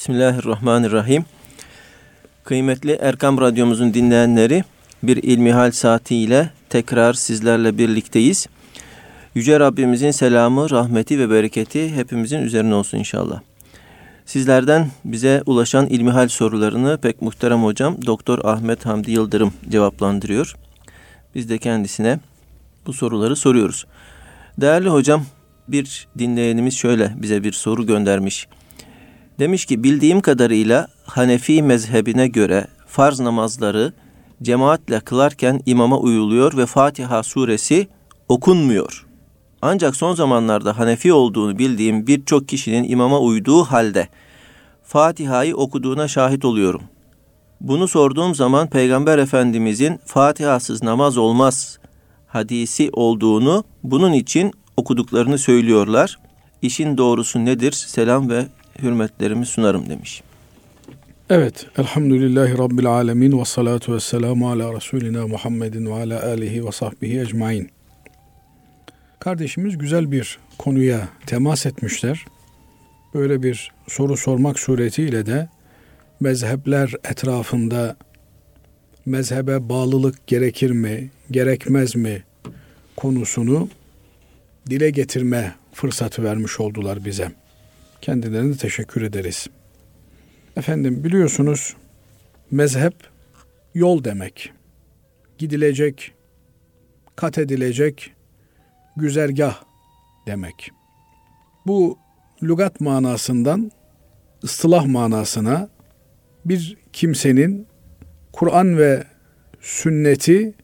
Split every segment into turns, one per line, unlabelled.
Bismillahirrahmanirrahim. Kıymetli Erkam Radyomuzun dinleyenleri bir ilmihal saatiyle tekrar sizlerle birlikteyiz. Yüce Rabbimizin selamı, rahmeti ve bereketi hepimizin üzerine olsun inşallah. Sizlerden bize ulaşan ilmihal sorularını pek muhterem hocam Doktor Ahmet Hamdi Yıldırım cevaplandırıyor. Biz de kendisine bu soruları soruyoruz. Değerli hocam bir dinleyenimiz şöyle bize bir soru göndermiş. Demiş ki bildiğim kadarıyla Hanefi mezhebine göre farz namazları cemaatle kılarken imama uyuluyor ve Fatiha suresi okunmuyor. Ancak son zamanlarda Hanefi olduğunu bildiğim birçok kişinin imama uyduğu halde Fatiha'yı okuduğuna şahit oluyorum. Bunu sorduğum zaman Peygamber Efendimizin Fatiha'sız namaz olmaz hadisi olduğunu bunun için okuduklarını söylüyorlar. İşin doğrusu nedir? Selam ve hürmetlerimi sunarım demiş.
Evet, elhamdülillahi rabbil alemin ve salatu ve selamu ala Resulina Muhammedin ve ala alihi ve sahbihi ecmain. Kardeşimiz güzel bir konuya temas etmişler. Böyle bir soru sormak suretiyle de mezhepler etrafında mezhebe bağlılık gerekir mi, gerekmez mi konusunu dile getirme fırsatı vermiş oldular bize. Kendilerine teşekkür ederiz. Efendim biliyorsunuz mezhep yol demek. Gidilecek, kat edilecek güzergah demek. Bu lügat manasından ıstılah manasına bir kimsenin Kur'an ve sünneti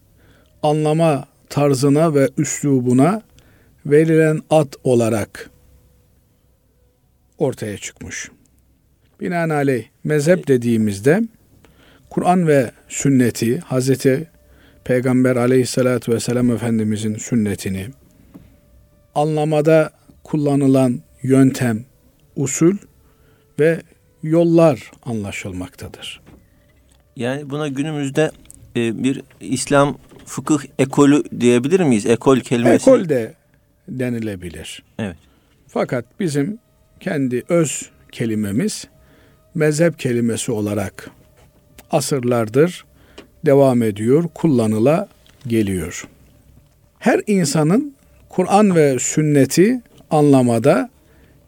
anlama tarzına ve üslubuna verilen ad olarak ortaya çıkmış. Binaenaleyh mezhep dediğimizde Kur'an ve sünneti Hazreti Peygamber aleyhissalatü vesselam Efendimizin sünnetini anlamada kullanılan yöntem, usul ve yollar anlaşılmaktadır.
Yani buna günümüzde e, bir İslam fıkıh ekolü diyebilir miyiz? Ekol kelimesi.
Ekol de denilebilir.
Evet.
Fakat bizim kendi öz kelimemiz mezhep kelimesi olarak asırlardır devam ediyor, kullanıla geliyor. Her insanın Kur'an ve sünneti anlamada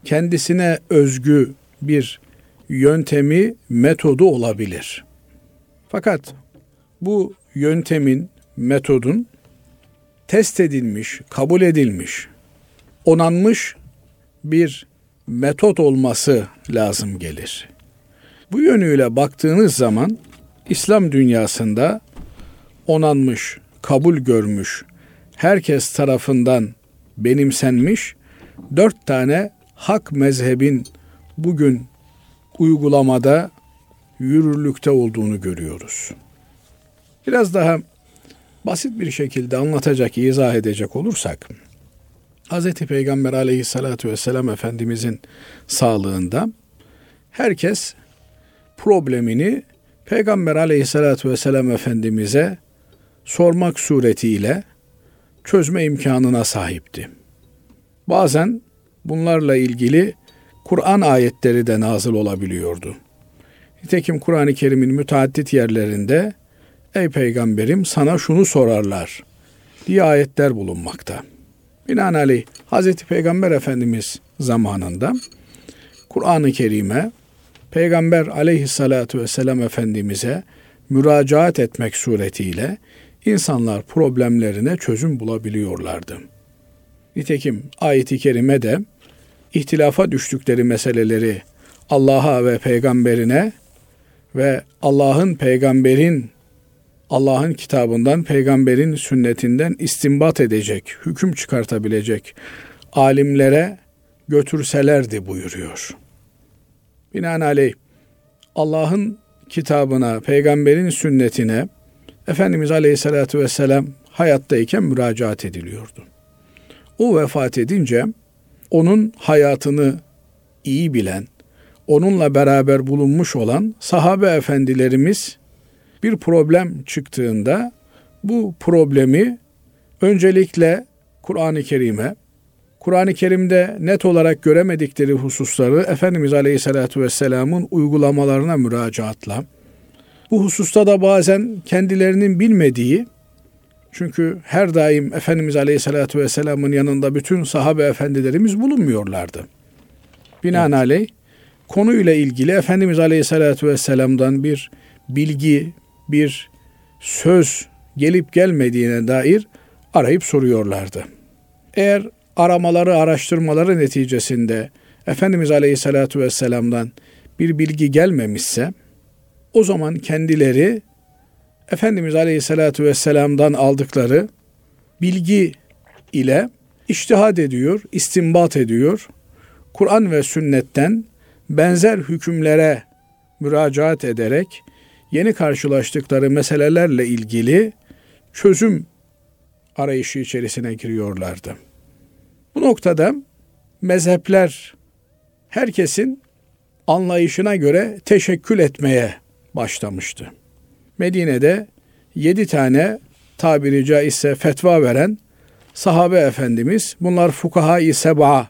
kendisine özgü bir yöntemi, metodu olabilir. Fakat bu yöntemin, metodun test edilmiş, kabul edilmiş, onanmış bir metot olması lazım gelir. Bu yönüyle baktığınız zaman İslam dünyasında onanmış, kabul görmüş, herkes tarafından benimsenmiş dört tane hak mezhebin bugün uygulamada yürürlükte olduğunu görüyoruz. Biraz daha basit bir şekilde anlatacak, izah edecek olursak, Hz. Peygamber aleyhissalatü vesselam Efendimizin sağlığında herkes problemini Peygamber aleyhissalatü vesselam Efendimiz'e sormak suretiyle çözme imkanına sahipti. Bazen bunlarla ilgili Kur'an ayetleri de nazıl olabiliyordu. Nitekim Kur'an-ı Kerim'in müteaddit yerlerinde Ey peygamberim sana şunu sorarlar diye ayetler bulunmakta. Binaenaleyh Hz. Peygamber Efendimiz zamanında Kur'an-ı Kerim'e Peygamber aleyhissalatu vesselam Efendimiz'e müracaat etmek suretiyle insanlar problemlerine çözüm bulabiliyorlardı. Nitekim ayeti kerime de ihtilafa düştükleri meseleleri Allah'a ve peygamberine ve Allah'ın peygamberin Allah'ın kitabından, peygamberin sünnetinden istinbat edecek, hüküm çıkartabilecek alimlere götürselerdi buyuruyor. Binaenaleyh Allah'ın kitabına, peygamberin sünnetine Efendimiz Aleyhisselatü Vesselam hayattayken müracaat ediliyordu. O vefat edince onun hayatını iyi bilen, onunla beraber bulunmuş olan sahabe efendilerimiz bir problem çıktığında bu problemi öncelikle Kur'an-ı Kerim'e, Kur'an-ı Kerim'de net olarak göremedikleri hususları Efendimiz Aleyhisselatü Vesselam'ın uygulamalarına müracaatla, bu hususta da bazen kendilerinin bilmediği, çünkü her daim Efendimiz Aleyhisselatü Vesselam'ın yanında bütün sahabe efendilerimiz bulunmuyorlardı. Binaenaleyh evet. konuyla ilgili Efendimiz Aleyhisselatü Vesselam'dan bir bilgi, bir söz gelip gelmediğine dair arayıp soruyorlardı. Eğer aramaları, araştırmaları neticesinde Efendimiz Aleyhisselatü Vesselam'dan bir bilgi gelmemişse o zaman kendileri Efendimiz Aleyhisselatü Vesselam'dan aldıkları bilgi ile iştihad ediyor, istimbat ediyor. Kur'an ve sünnetten benzer hükümlere müracaat ederek yeni karşılaştıkları meselelerle ilgili çözüm arayışı içerisine giriyorlardı. Bu noktada mezhepler herkesin anlayışına göre teşekkül etmeye başlamıştı. Medine'de yedi tane tabiri caizse fetva veren sahabe efendimiz bunlar fukaha-i seba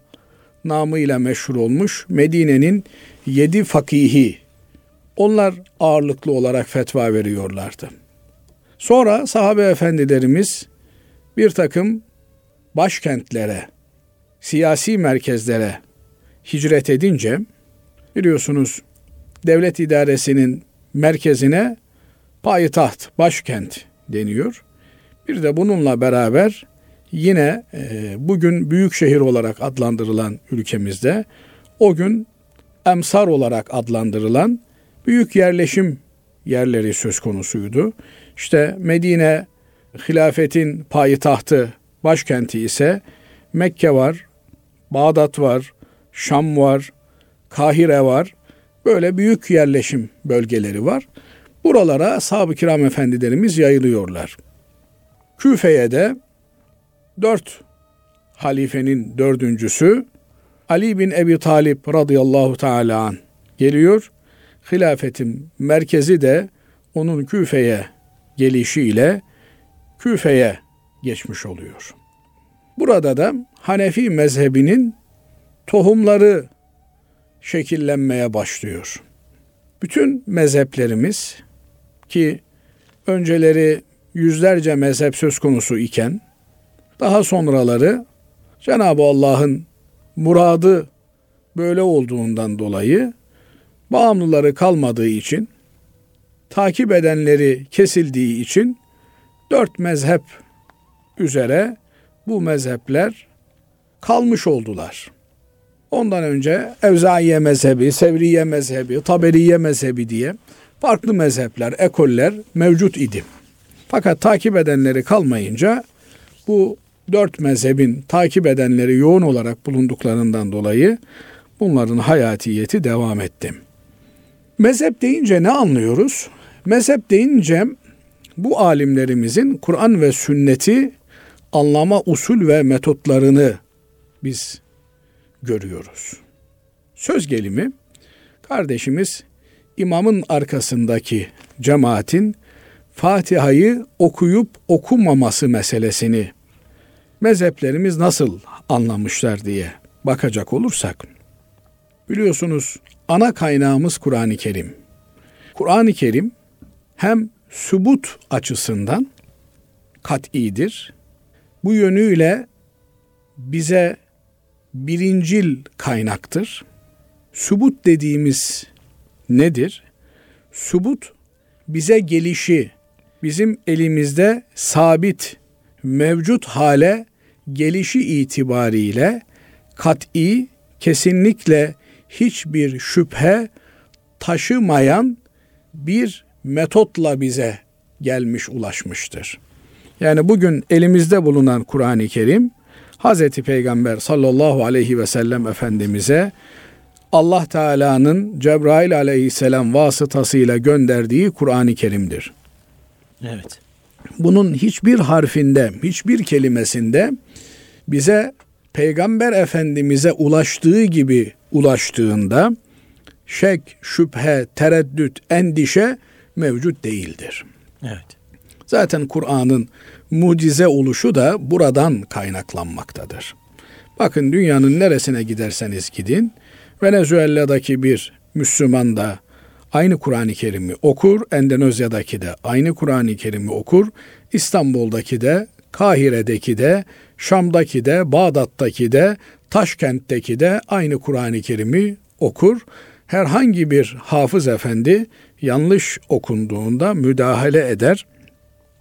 namıyla meşhur olmuş Medine'nin yedi fakihi onlar ağırlıklı olarak fetva veriyorlardı. Sonra sahabe efendilerimiz bir takım başkentlere, siyasi merkezlere hicret edince biliyorsunuz devlet idaresinin merkezine payitaht, başkent deniyor. Bir de bununla beraber yine e, bugün büyük şehir olarak adlandırılan ülkemizde o gün emsar olarak adlandırılan büyük yerleşim yerleri söz konusuydu. İşte Medine hilafetin payitahtı, başkenti ise Mekke var, Bağdat var, Şam var, Kahire var. Böyle büyük yerleşim bölgeleri var. Buralara ashab-ı kiram efendilerimiz yayılıyorlar. Küfe'ye de dört halifenin dördüncüsü Ali bin Ebi Talip radıyallahu teala an geliyor. Hilafetin merkezi de onun Küfe'ye gelişiyle Küfe'ye geçmiş oluyor. Burada da Hanefi mezhebinin tohumları şekillenmeye başlıyor. Bütün mezheplerimiz ki önceleri yüzlerce mezhep söz konusu iken daha sonraları Cenab-ı Allah'ın muradı böyle olduğundan dolayı bağımlıları kalmadığı için takip edenleri kesildiği için dört mezhep üzere bu mezhepler kalmış oldular. Ondan önce Evzaiye mezhebi, Sevriye mezhebi, Taberiye mezhebi diye farklı mezhepler, ekoller mevcut idi. Fakat takip edenleri kalmayınca bu dört mezhebin takip edenleri yoğun olarak bulunduklarından dolayı bunların hayatiyeti devam etti. Mezhep deyince ne anlıyoruz? Mezhep deyince bu alimlerimizin Kur'an ve sünneti anlama usul ve metotlarını biz görüyoruz. Söz gelimi kardeşimiz imamın arkasındaki cemaatin Fatiha'yı okuyup okumaması meselesini mezheplerimiz nasıl anlamışlar diye bakacak olursak biliyorsunuz ana kaynağımız Kur'an-ı Kerim. Kur'an-ı Kerim hem subut açısından kat'idir. Bu yönüyle bize birincil kaynaktır. Subut dediğimiz nedir? Subut bize gelişi, bizim elimizde sabit, mevcut hale gelişi itibariyle kat'i, kesinlikle hiçbir şüphe taşımayan bir metotla bize gelmiş ulaşmıştır. Yani bugün elimizde bulunan Kur'an-ı Kerim Hazreti Peygamber sallallahu aleyhi ve sellem Efendimiz'e Allah Teala'nın Cebrail aleyhisselam vasıtasıyla gönderdiği Kur'an-ı Kerim'dir.
Evet.
Bunun hiçbir harfinde, hiçbir kelimesinde bize Peygamber Efendimiz'e ulaştığı gibi ulaştığında şek, şüphe, tereddüt, endişe mevcut değildir.
Evet.
Zaten Kur'an'ın mucize oluşu da buradan kaynaklanmaktadır. Bakın dünyanın neresine giderseniz gidin, Venezuela'daki bir Müslüman da aynı Kur'an-ı Kerim'i okur, Endonezya'daki de aynı Kur'an-ı Kerim'i okur, İstanbul'daki de, Kahire'deki de, Şam'daki de, Bağdat'taki de, Taşkent'teki de aynı Kur'an-ı Kerim'i okur. Herhangi bir hafız efendi yanlış okunduğunda müdahale eder.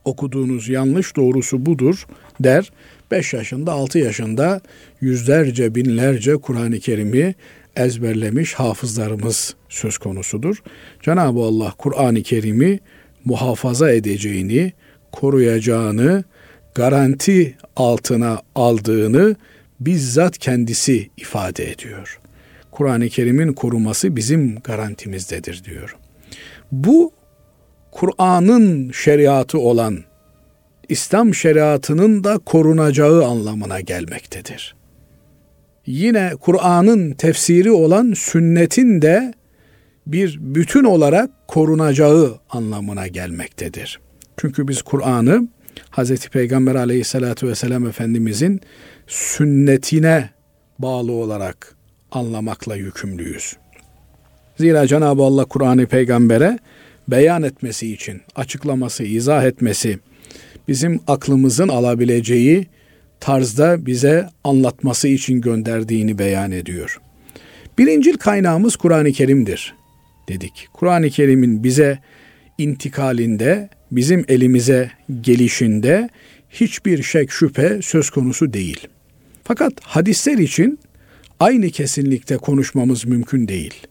Okuduğunuz yanlış doğrusu budur der. 5 yaşında 6 yaşında yüzlerce binlerce Kur'an-ı Kerim'i ezberlemiş hafızlarımız söz konusudur. Cenab-ı Allah Kur'an-ı Kerim'i muhafaza edeceğini, koruyacağını, garanti altına aldığını bizzat kendisi ifade ediyor. Kur'an-ı Kerim'in koruması bizim garantimizdedir diyor. Bu Kur'an'ın şeriatı olan İslam şeriatının da korunacağı anlamına gelmektedir. Yine Kur'an'ın tefsiri olan sünnetin de bir bütün olarak korunacağı anlamına gelmektedir. Çünkü biz Kur'an'ı Hz. Peygamber aleyhissalatü vesselam Efendimizin sünnetine bağlı olarak anlamakla yükümlüyüz. Zira Cenab-ı Allah Kur'an'ı peygambere beyan etmesi için, açıklaması, izah etmesi, bizim aklımızın alabileceği tarzda bize anlatması için gönderdiğini beyan ediyor. Birincil kaynağımız Kur'an-ı Kerim'dir dedik. Kur'an-ı Kerim'in bize intikalinde, bizim elimize gelişinde hiçbir şek şüphe söz konusu değil. Fakat hadisler için aynı kesinlikte konuşmamız mümkün değil.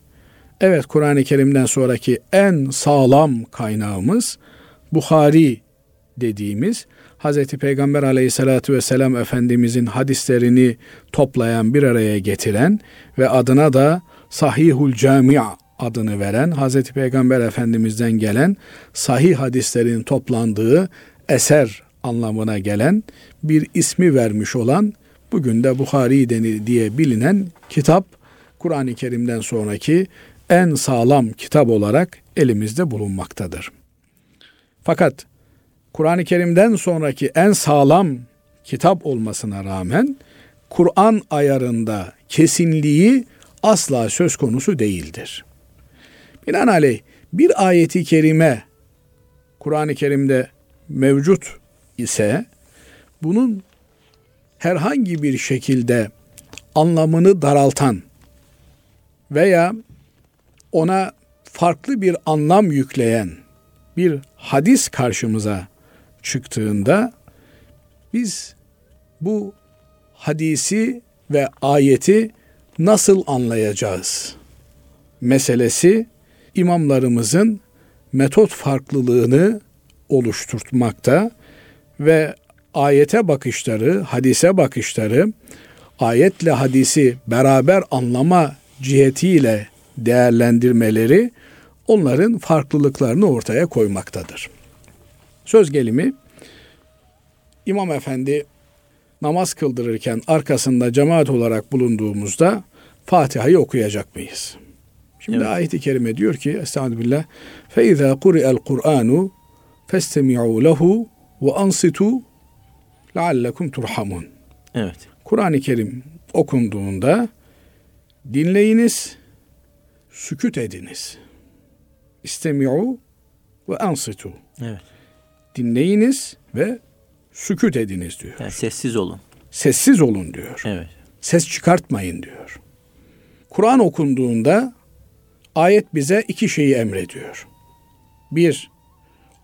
Evet Kur'an-ı Kerim'den sonraki en sağlam kaynağımız Bukhari dediğimiz Hz. Peygamber aleyhissalatü vesselam Efendimizin hadislerini toplayan bir araya getiren ve adına da Sahihul Camia adını veren Hz. Peygamber Efendimiz'den gelen sahih hadislerin toplandığı eser anlamına gelen bir ismi vermiş olan bugün de Bukhari deni diye bilinen kitap Kur'an-ı Kerim'den sonraki en sağlam kitap olarak elimizde bulunmaktadır. Fakat Kur'an-ı Kerim'den sonraki en sağlam kitap olmasına rağmen Kur'an ayarında kesinliği asla söz konusu değildir. Binaenaleyh bir ayeti kerime Kur'an-ı Kerim'de mevcut ise bunun herhangi bir şekilde anlamını daraltan veya ona farklı bir anlam yükleyen bir hadis karşımıza çıktığında biz bu hadisi ve ayeti nasıl anlayacağız meselesi imamlarımızın metot farklılığını oluşturmakta ve ayete bakışları, hadise bakışları, ayetle hadisi beraber anlama cihetiyle değerlendirmeleri onların farklılıklarını ortaya koymaktadır. Söz gelimi İmam Efendi namaz kıldırırken arkasında cemaat olarak bulunduğumuzda Fatiha'yı okuyacak mıyız? Şimdi evet. ayet-i kerime diyor ki Estağfirullah fe izâ kuri'el Kur'anu festemi'u lehu ve ansitu leallekum turhamun.
Evet.
Kur'an-ı Kerim okunduğunda dinleyiniz, süküt ediniz. İstemi'u ve ansitu.
Evet.
Dinleyiniz ve süküt ediniz diyor.
Yani sessiz olun.
Sessiz olun diyor.
Evet.
Ses çıkartmayın diyor. Kur'an okunduğunda ayet bize iki şeyi emrediyor. Bir,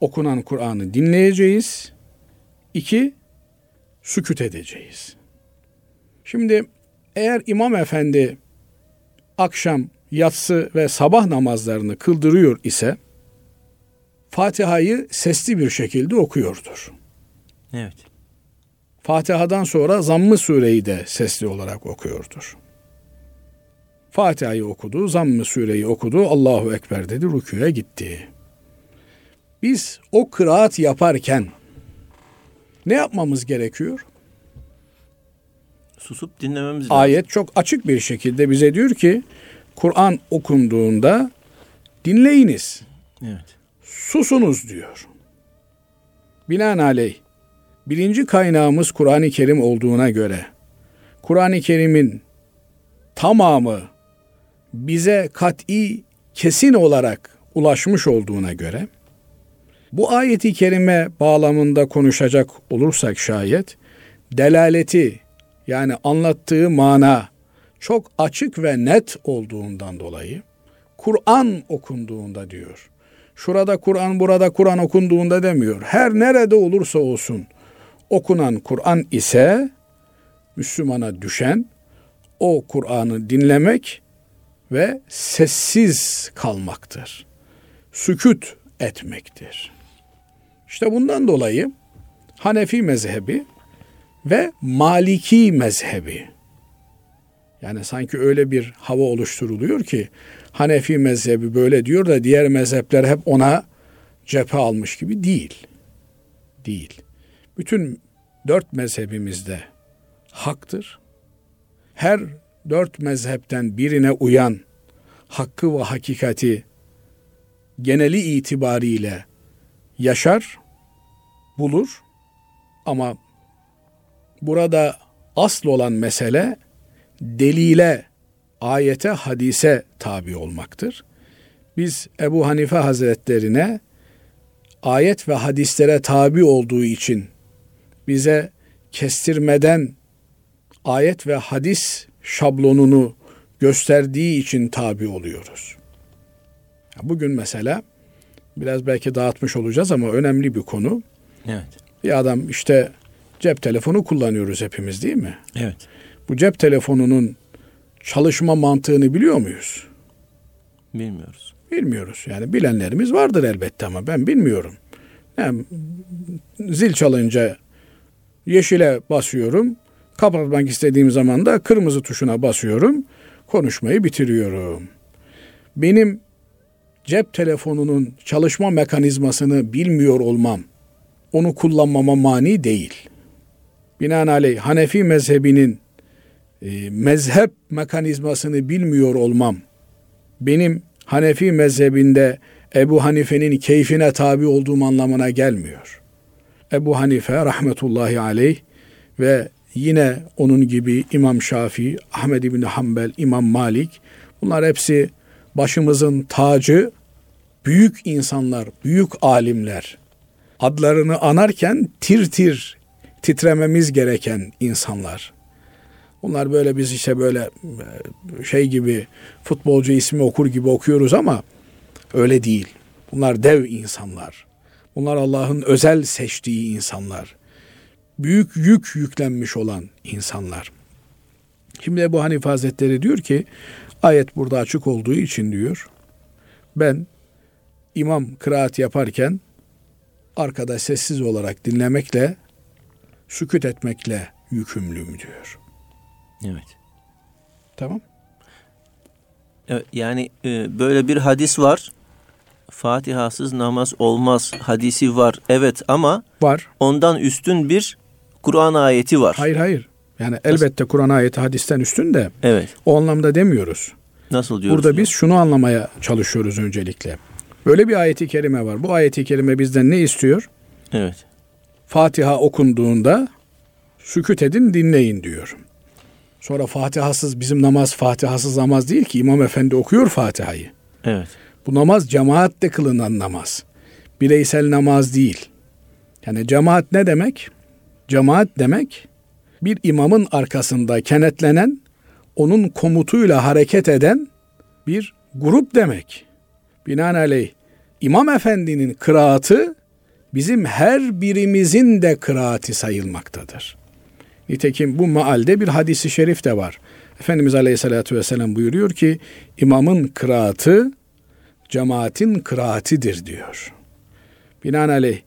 okunan Kur'an'ı dinleyeceğiz. İki, süküt edeceğiz. Şimdi eğer imam efendi akşam, yatsı ve sabah namazlarını kıldırıyor ise Fatiha'yı sesli bir şekilde okuyordur.
Evet.
Fatiha'dan sonra Zamm-ı Sure'yi de sesli olarak okuyordur. Fatiha'yı okudu, Zamm-ı Sure'yi okudu, Allahu Ekber dedi, rüküye gitti. Biz o kıraat yaparken ne yapmamız gerekiyor?
Susup dinlememiz lazım.
Ayet çok açık bir şekilde bize diyor ki Kur'an okunduğunda dinleyiniz.
Evet.
Susunuz diyor. Binaenaleyh birinci kaynağımız Kur'an-ı Kerim olduğuna göre Kur'an-ı Kerim'in tamamı bize kat'i kesin olarak ulaşmış olduğuna göre bu ayeti kerime bağlamında konuşacak olursak şayet delaleti yani anlattığı mana çok açık ve net olduğundan dolayı Kur'an okunduğunda diyor. Şurada Kur'an, burada Kur'an okunduğunda demiyor. Her nerede olursa olsun okunan Kur'an ise Müslümana düşen o Kur'an'ı dinlemek ve sessiz kalmaktır. Sükut etmektir. İşte bundan dolayı Hanefi mezhebi ve Maliki mezhebi yani sanki öyle bir hava oluşturuluyor ki Hanefi mezhebi böyle diyor da diğer mezhepler hep ona cephe almış gibi değil. Değil. Bütün dört mezhebimizde haktır. Her dört mezhepten birine uyan hakkı ve hakikati geneli itibariyle yaşar, bulur ama burada asıl olan mesele delile, ayete, hadise tabi olmaktır. Biz Ebu Hanife Hazretlerine ayet ve hadislere tabi olduğu için bize kestirmeden ayet ve hadis şablonunu gösterdiği için tabi oluyoruz. Bugün mesela biraz belki dağıtmış olacağız ama önemli bir konu.
Evet.
Bir adam işte cep telefonu kullanıyoruz hepimiz değil mi?
Evet.
Bu cep telefonunun çalışma mantığını biliyor muyuz?
Bilmiyoruz.
Bilmiyoruz. Yani bilenlerimiz vardır elbette ama ben bilmiyorum. Yani zil çalınca yeşile basıyorum. Kapatmak istediğim zaman da kırmızı tuşuna basıyorum. Konuşmayı bitiriyorum. Benim cep telefonunun çalışma mekanizmasını bilmiyor olmam, onu kullanmama mani değil. Binaenaleyh Hanefi mezhebinin e, mezhep mekanizmasını bilmiyor olmam, benim Hanefi mezhebinde Ebu Hanife'nin keyfine tabi olduğum anlamına gelmiyor. Ebu Hanife rahmetullahi aleyh ve yine onun gibi İmam Şafii, Ahmed İbni Hanbel, İmam Malik bunlar hepsi başımızın tacı, büyük insanlar, büyük alimler. Adlarını anarken tir tir titrememiz gereken insanlar. Bunlar böyle biz işte böyle e, şey gibi futbolcu ismi okur gibi okuyoruz ama öyle değil. Bunlar dev insanlar. Bunlar Allah'ın özel seçtiği insanlar. Büyük yük yüklenmiş olan insanlar. Şimdi bu Hanife Hazretleri diyor ki ayet burada açık olduğu için diyor ben imam kıraat yaparken arkada sessiz olarak dinlemekle sükut etmekle yükümlüyüm diyor.
Evet.
Tamam.
Evet, yani e, böyle bir hadis var. Fatihasız namaz olmaz hadisi var. Evet ama
var.
Ondan üstün bir Kur'an ayeti var.
Hayır hayır. Yani elbette Kur'an ayeti hadisten üstün de.
Evet.
O anlamda demiyoruz.
Nasıl diyoruz?
Burada biz şunu anlamaya çalışıyoruz öncelikle. Böyle bir ayeti kerime var. Bu ayeti kerime bizden ne istiyor?
Evet.
Fatiha okunduğunda sükut edin dinleyin diyor. Sonra Fatihasız bizim namaz Fatihasız namaz değil ki İmam Efendi okuyor Fatiha'yı.
Evet.
Bu namaz cemaatle kılınan namaz. Bireysel namaz değil. Yani cemaat ne demek? Cemaat demek bir imamın arkasında kenetlenen, onun komutuyla hareket eden bir grup demek. Binaenaleyh İmam Efendi'nin kıraatı bizim her birimizin de kıraati sayılmaktadır. Nitekim bu maalde bir hadisi şerif de var. Efendimiz Aleyhisselatü Vesselam buyuruyor ki imamın kıraatı cemaatin kıraatidir diyor. Binaenaleyh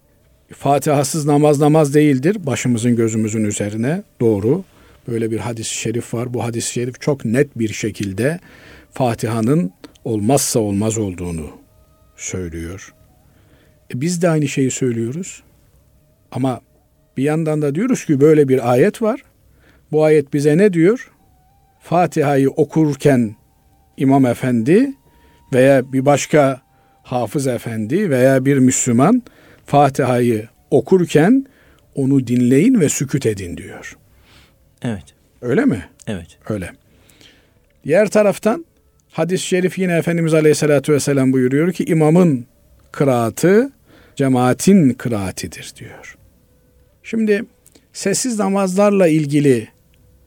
Fatihasız namaz namaz değildir. Başımızın gözümüzün üzerine doğru. Böyle bir hadis-i şerif var. Bu hadis-i şerif çok net bir şekilde Fatiha'nın olmazsa olmaz olduğunu söylüyor. E biz de aynı şeyi söylüyoruz. Ama bir yandan da diyoruz ki böyle bir ayet var. Bu ayet bize ne diyor? Fatiha'yı okurken İmam Efendi veya bir başka hafız efendi veya bir Müslüman Fatiha'yı okurken onu dinleyin ve sükut edin diyor.
Evet.
Öyle mi?
Evet.
Öyle. Diğer taraftan hadis-i şerif yine Efendimiz Aleyhisselatü Vesselam buyuruyor ki imamın kıraatı cemaatin kıraatidir diyor. Şimdi sessiz namazlarla ilgili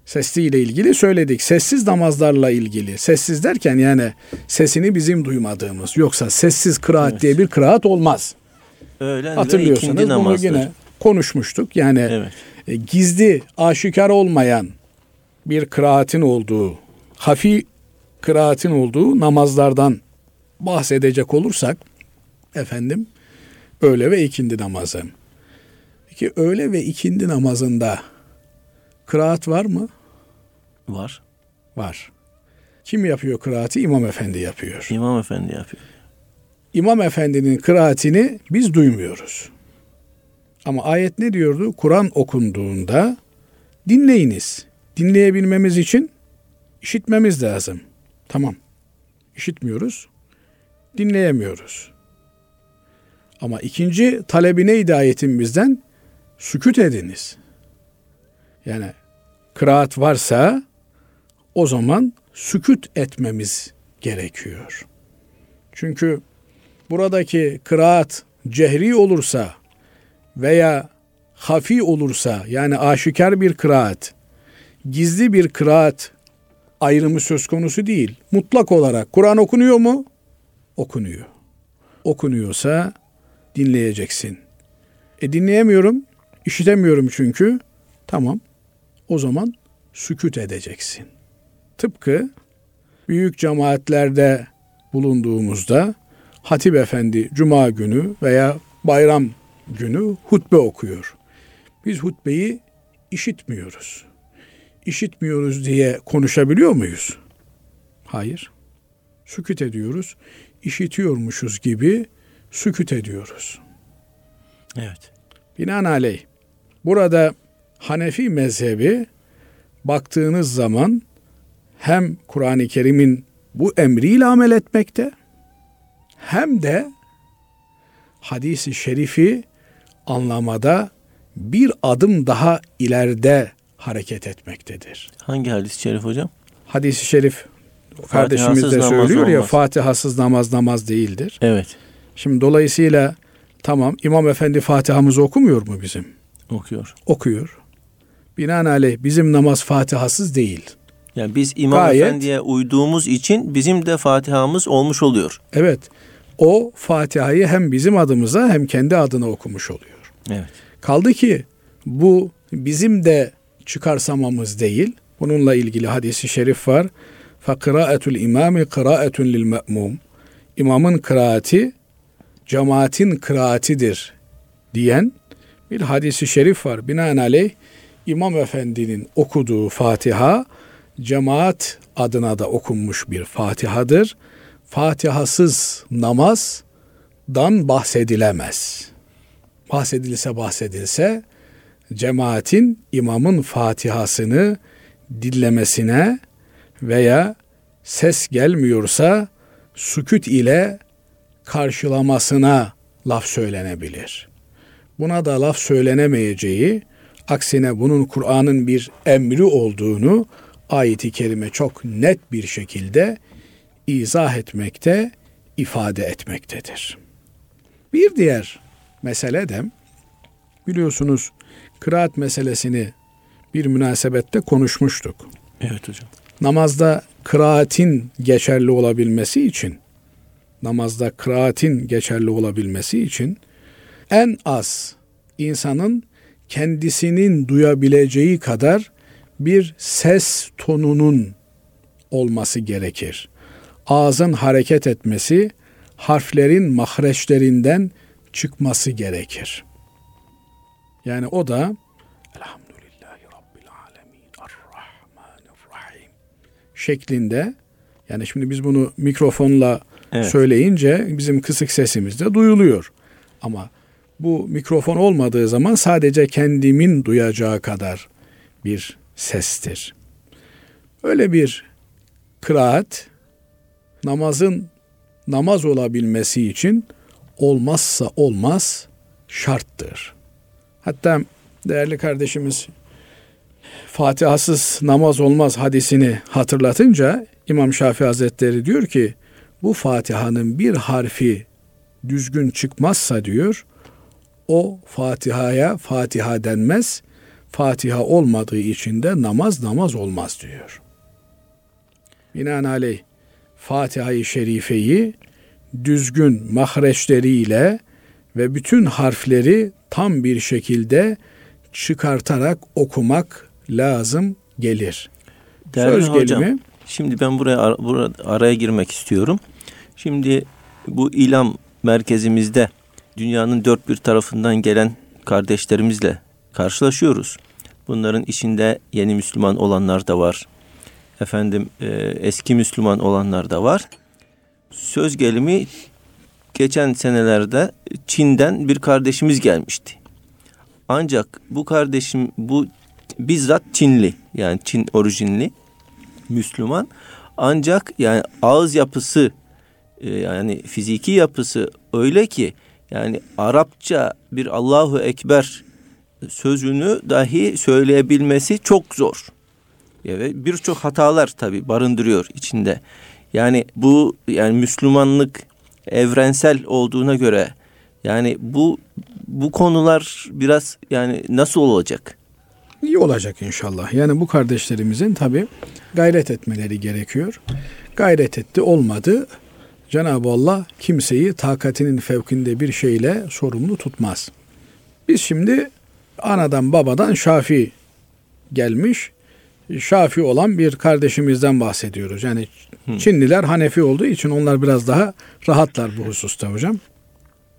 sesli ile ilgili söyledik. Sessiz namazlarla ilgili. Sessiz derken yani sesini bizim duymadığımız. Yoksa sessiz kıraat
Evet.
diye bir kıraat olmaz.
Öğlen ve
Hatırlıyorsanız
ikindi
bunu
namazdır.
yine konuşmuştuk. Yani
Evet.
e, gizli, aşikar olmayan bir kıraatin olduğu, hafi kıraatin olduğu namazlardan bahsedecek olursak efendim öğle ve ikindi namazı. Peki öğle ve ikindi namazında kıraat var mı?
Var.
Var. Kim yapıyor kıraati? İmam Efendi yapıyor.
İmam Efendi yapıyor.
İmam Efendi'nin kıraatini biz duymuyoruz. Ama ayet ne diyordu? Kur'an okunduğunda dinleyiniz. Dinleyebilmemiz için işitmemiz lazım. Tamam. İşitmiyoruz. Dinleyemiyoruz. Ama ikinci talebi neydi ayetin bizden? Sükut ediniz. Yani kıraat varsa o zaman sükut etmemiz gerekiyor. Çünkü buradaki kıraat cehri olursa veya hafi olursa yani aşikar bir kıraat, gizli bir kıraat ayrımı söz konusu değil. Mutlak olarak Kur'an okunuyor mu? Okunuyor. Okunuyorsa dinleyeceksin. E dinleyemiyorum, işitemiyorum çünkü. Tamam. O zaman sükut edeceksin. Tıpkı büyük cemaatlerde bulunduğumuzda Hatip Efendi cuma günü veya bayram günü hutbe okuyor. Biz hutbeyi işitmiyoruz. İşitmiyoruz diye konuşabiliyor muyuz? Hayır. Sükut ediyoruz. İşitiyormuşuz gibi sükut ediyoruz.
Evet.
Binaenaleyh burada Hanefi mezhebi baktığınız zaman hem Kur'an-ı Kerim'in bu emriyle amel etmekte hem de hadisi şerifi anlamada bir adım daha ileride hareket etmektedir.
Hangi hadis-i şerif hocam?
Hadisi şerif kardeşimiz de söylüyor ya
olmaz.
Fatihasız namaz namaz değildir.
Evet.
Şimdi dolayısıyla tamam İmam Efendi Fatiha'mızı okumuyor mu bizim?
Okuyor.
Okuyor. Binaenaleyh bizim namaz Fatihasız değil.
Yani biz İmam
Gayet-
Efendi'ye uyduğumuz için bizim de Fatiha'mız olmuş oluyor.
Evet. O Fatiha'yı hem bizim adımıza hem kendi adına okumuş oluyor.
Evet.
Kaldı ki bu bizim de çıkarsamamız değil. Bununla ilgili hadisi şerif var. Fakıraatul imami kıraatun lil me'mum. İmamın kıraati cemaatin kıraatidir diyen bir hadisi şerif var. Binaenaleyh İmam Efendi'nin okuduğu Fatiha cemaat adına da okunmuş bir Fatiha'dır. Fatihasız namazdan bahsedilemez. Bahsedilse bahsedilse cemaatin imamın Fatihasını dinlemesine veya ses gelmiyorsa süküt ile karşılamasına laf söylenebilir. Buna da laf söylenemeyeceği, aksine bunun Kur'an'ın bir emri olduğunu ayeti kerime çok net bir şekilde izah etmekte, ifade etmektedir. Bir diğer mesele de biliyorsunuz kıraat meselesini bir münasebette konuşmuştuk.
Evet hocam.
Namazda kıraatin geçerli olabilmesi için namazda kıraatin geçerli olabilmesi için en az insanın kendisinin duyabileceği kadar bir ses tonunun olması gerekir. Ağzın hareket etmesi, harflerin mahreçlerinden çıkması gerekir. Yani o da Elhamdülillahi Rabbil Alemin Errahmanirrahim şeklinde yani şimdi biz bunu mikrofonla
Evet.
söyleyince bizim kısık sesimiz de duyuluyor. Ama bu mikrofon olmadığı zaman sadece kendimin duyacağı kadar bir sestir. Öyle bir kıraat namazın namaz olabilmesi için olmazsa olmaz şarttır. Hatta değerli kardeşimiz Fatihasız namaz olmaz hadisini hatırlatınca İmam Şafii Hazretleri diyor ki bu Fatiha'nın bir harfi düzgün çıkmazsa diyor o Fatiha'ya Fatiha denmez. Fatiha olmadığı için de namaz namaz olmaz diyor. Binaenaleyh Fatiha-i Şerife'yi düzgün mahreçleriyle ve bütün harfleri tam bir şekilde çıkartarak okumak lazım gelir.
Değerli Söz hocam, gelimi, şimdi ben buraya, buraya araya girmek istiyorum. Şimdi bu ilam merkezimizde dünyanın dört bir tarafından gelen kardeşlerimizle karşılaşıyoruz. Bunların içinde yeni Müslüman olanlar da var. Efendim e, eski Müslüman olanlar da var. Söz gelimi geçen senelerde Çin'den bir kardeşimiz gelmişti. Ancak bu kardeşim bu bizzat Çinli yani Çin orijinli Müslüman. Ancak yani ağız yapısı e, yani fiziki yapısı öyle ki yani Arapça bir Allahu Ekber sözünü dahi söyleyebilmesi çok zor. Ve birçok hatalar tabi barındırıyor içinde. Yani bu yani Müslümanlık evrensel olduğuna göre yani bu bu konular biraz yani nasıl olacak?
İyi olacak inşallah. Yani bu kardeşlerimizin tabi gayret etmeleri gerekiyor. Gayret etti olmadı. Cenab-ı Allah kimseyi takatinin fevkinde bir şeyle sorumlu tutmaz. Biz şimdi anadan babadan Şafi gelmiş, Şafi olan bir kardeşimizden bahsediyoruz. Yani Hı. Çinliler Hanefi olduğu için onlar biraz daha rahatlar bu hususta hocam.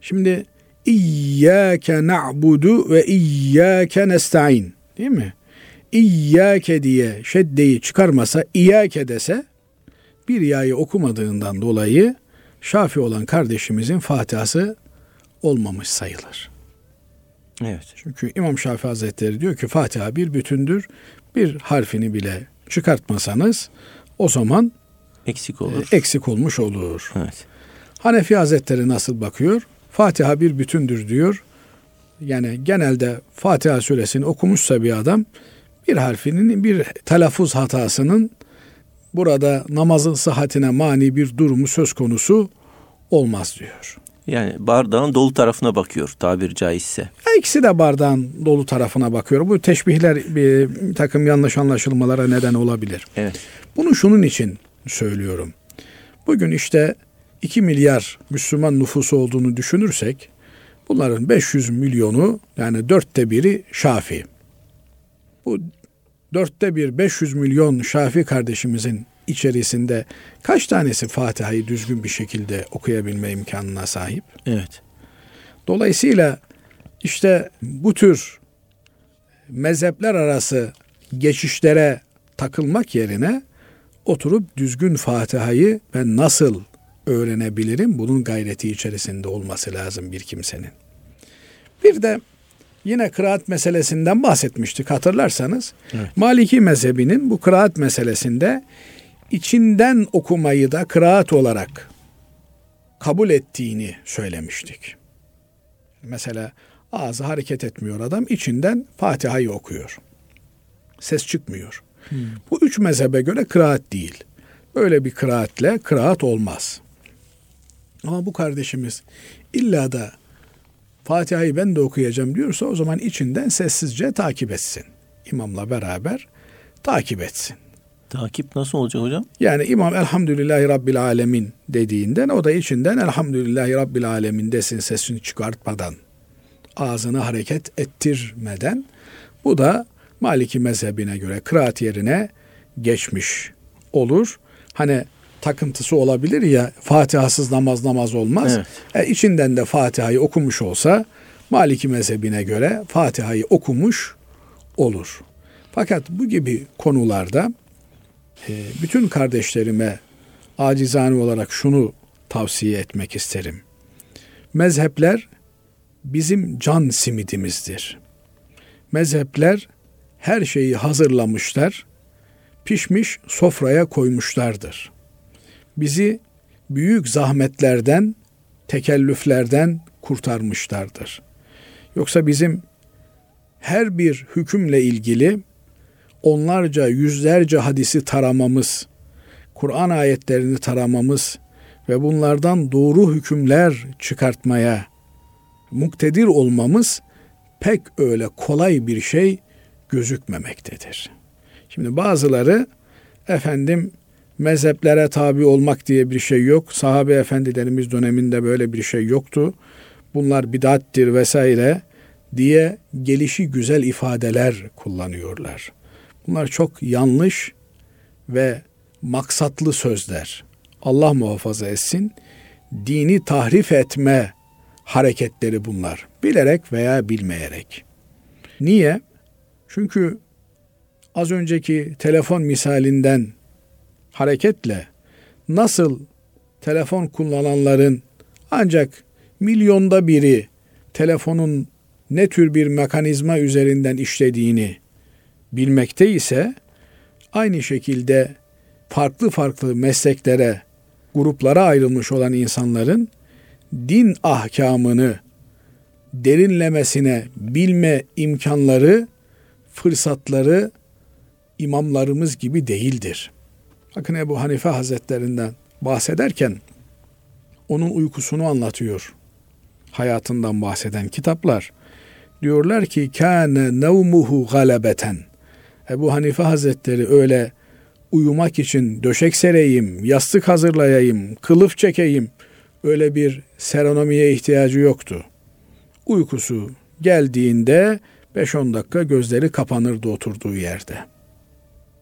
Şimdi İyyâke na'budu ve iyyâke nesta'in. Değil mi? İyyâke diye şeddeyi çıkarmasa, İyyâke dese bir yayı okumadığından dolayı Şafi olan kardeşimizin Fatihası olmamış sayılır.
Evet.
Çünkü İmam Şafii Hazretleri diyor ki Fatiha bir bütündür. Bir harfini bile çıkartmasanız o zaman
eksik olur.
E, eksik olmuş olur.
Evet.
Hanefi Hazretleri nasıl bakıyor? Fatiha bir bütündür diyor. Yani genelde Fatiha suresini okumuşsa bir adam bir harfinin bir telaffuz hatasının burada namazın sıhhatine mani bir durumu söz konusu olmaz diyor.
Yani bardağın dolu tarafına bakıyor tabir caizse.
İkisi de bardağın dolu tarafına bakıyor. Bu teşbihler bir, bir takım yanlış anlaşılmalara neden olabilir.
Evet.
Bunu şunun için söylüyorum. Bugün işte 2 milyar Müslüman nüfusu olduğunu düşünürsek bunların 500 milyonu yani dörtte biri Şafi. Bu dörtte bir 500 milyon Şafi kardeşimizin içerisinde kaç tanesi Fatiha'yı düzgün bir şekilde okuyabilme imkanına sahip?
Evet.
Dolayısıyla işte bu tür mezhepler arası geçişlere takılmak yerine oturup düzgün Fatiha'yı ben nasıl öğrenebilirim? Bunun gayreti içerisinde olması lazım bir kimsenin. Bir de yine kıraat meselesinden bahsetmiştik hatırlarsanız. Evet. Maliki mezhebinin bu kıraat meselesinde içinden okumayı da kıraat olarak kabul ettiğini söylemiştik. Mesela ağzı hareket etmiyor adam içinden Fatiha'yı okuyor. Ses çıkmıyor. Hmm. Bu üç mezhebe göre kıraat değil. Böyle bir kıraatle kıraat olmaz. Ama bu kardeşimiz illa da Fatiha'yı ben de okuyacağım diyorsa o zaman içinden sessizce takip etsin. İmamla beraber takip etsin.
Takip nasıl olacak hocam?
Yani imam elhamdülillahi rabbil alemin dediğinden o da içinden elhamdülillahi rabbil alemin desin sesini çıkartmadan. Ağzını hareket ettirmeden. Bu da Maliki mezhebine göre kıraat yerine geçmiş olur. Hani takıntısı olabilir ya Fatihasız namaz namaz olmaz. Evet. E, içinden de Fatiha'yı okumuş olsa Maliki mezhebine göre Fatiha'yı okumuş olur. Fakat bu gibi konularda bütün kardeşlerime acizane olarak şunu tavsiye etmek isterim. Mezhepler bizim can simidimizdir. Mezhepler her şeyi hazırlamışlar, pişmiş sofraya koymuşlardır bizi büyük zahmetlerden, tekellüflerden kurtarmışlardır. Yoksa bizim her bir hükümle ilgili onlarca, yüzlerce hadisi taramamız, Kur'an ayetlerini taramamız ve bunlardan doğru hükümler çıkartmaya muktedir olmamız pek öyle kolay bir şey gözükmemektedir. Şimdi bazıları efendim mezheplere tabi olmak diye bir şey yok. Sahabe efendilerimiz döneminde böyle bir şey yoktu. Bunlar bidattir vesaire diye gelişi güzel ifadeler kullanıyorlar. Bunlar çok yanlış ve maksatlı sözler. Allah muhafaza etsin. Dini tahrif etme hareketleri bunlar. Bilerek veya bilmeyerek. Niye? Çünkü az önceki telefon misalinden hareketle nasıl telefon kullananların ancak milyonda biri telefonun ne tür bir mekanizma üzerinden işlediğini bilmekte ise aynı şekilde farklı farklı mesleklere, gruplara ayrılmış olan insanların din ahkamını derinlemesine bilme imkanları, fırsatları imamlarımız gibi değildir. Bakın Ebu Hanife Hazretlerinden bahsederken onun uykusunu anlatıyor. Hayatından bahseden kitaplar. Diyorlar ki kâne nevmuhu galebeten. Ebu Hanife Hazretleri öyle uyumak için döşek sereyim, yastık hazırlayayım, kılıf çekeyim öyle bir seronomiye ihtiyacı yoktu. Uykusu geldiğinde 5-10 dakika gözleri kapanırdı oturduğu yerde.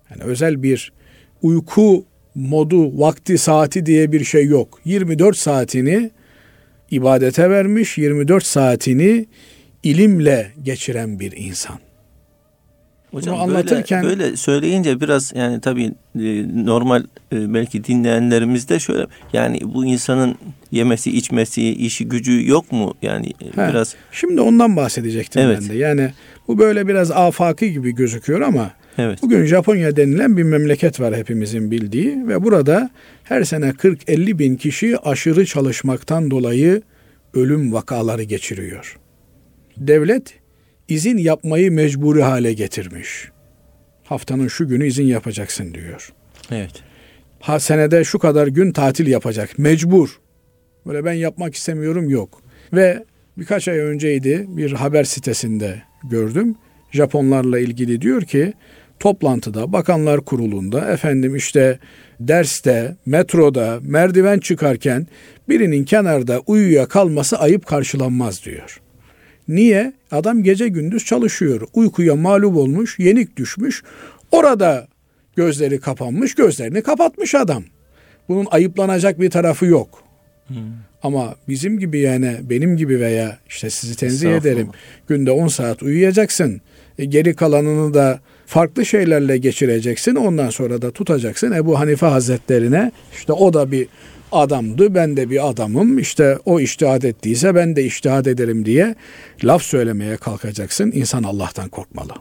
Yani özel bir uyku modu, vakti, saati diye bir şey yok. 24 saatini ibadete vermiş, 24 saatini ilimle geçiren bir insan.
Hocam Bunu anlatırken böyle, böyle söyleyince biraz yani tabii e, normal e, belki dinleyenlerimiz de şöyle yani bu insanın yemesi, içmesi, işi, gücü yok mu? Yani e, He, biraz
Şimdi ondan bahsedecektim evet. ben de. Yani bu böyle biraz afaki gibi gözüküyor ama Evet. Bugün Japonya denilen bir memleket var hepimizin bildiği ve burada her sene 40-50 bin kişi aşırı çalışmaktan dolayı ölüm vakaları geçiriyor. Devlet izin yapmayı mecburi hale getirmiş. Haftanın şu günü izin yapacaksın diyor.
Evet.
Ha senede şu kadar gün tatil yapacak. Mecbur. Böyle ben yapmak istemiyorum yok. Ve birkaç ay önceydi bir haber sitesinde gördüm. Japonlarla ilgili diyor ki toplantıda, bakanlar kurulunda, efendim işte derste, metroda, merdiven çıkarken birinin kenarda uyuya kalması ayıp karşılanmaz diyor. Niye? Adam gece gündüz çalışıyor. Uykuya mağlup olmuş, yenik düşmüş. Orada gözleri kapanmış, gözlerini kapatmış adam. Bunun ayıplanacak bir tarafı yok. Hmm. Ama bizim gibi yani benim gibi veya işte sizi tenzih ederim. Günde 10 saat uyuyacaksın. E, geri kalanını da farklı şeylerle geçireceksin. Ondan sonra da tutacaksın Ebu Hanife Hazretlerine. İşte o da bir adamdı, ben de bir adamım. İşte o iştihad ettiyse ben de iştihad ederim diye laf söylemeye kalkacaksın. İnsan Allah'tan korkmalı.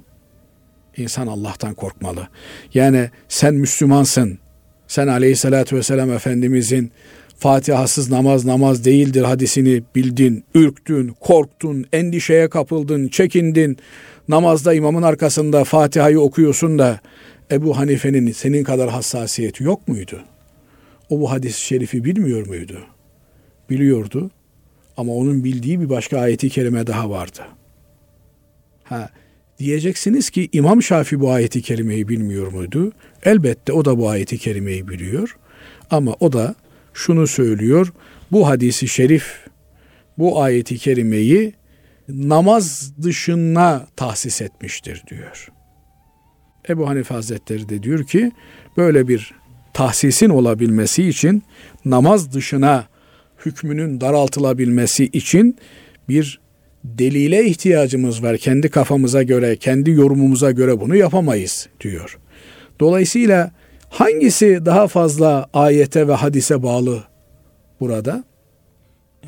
İnsan Allah'tan korkmalı. Yani sen Müslümansın. Sen aleyhissalatü vesselam Efendimizin Fatihasız namaz namaz değildir hadisini bildin, ürktün, korktun, endişeye kapıldın, çekindin. Namazda imamın arkasında Fatiha'yı okuyorsun da Ebu Hanife'nin senin kadar hassasiyeti yok muydu? O bu hadis-i şerifi bilmiyor muydu? Biliyordu ama onun bildiği bir başka ayeti kerime daha vardı. Ha, diyeceksiniz ki İmam Şafi bu ayeti kerimeyi bilmiyor muydu? Elbette o da bu ayeti kerimeyi biliyor. Ama o da şunu söylüyor. Bu hadisi şerif, bu ayeti kerimeyi namaz dışına tahsis etmiştir diyor. Ebu Hanife Hazretleri de diyor ki böyle bir tahsisin olabilmesi için namaz dışına hükmünün daraltılabilmesi için bir delile ihtiyacımız var. Kendi kafamıza göre, kendi yorumumuza göre bunu yapamayız diyor. Dolayısıyla hangisi daha fazla ayete ve hadise bağlı burada?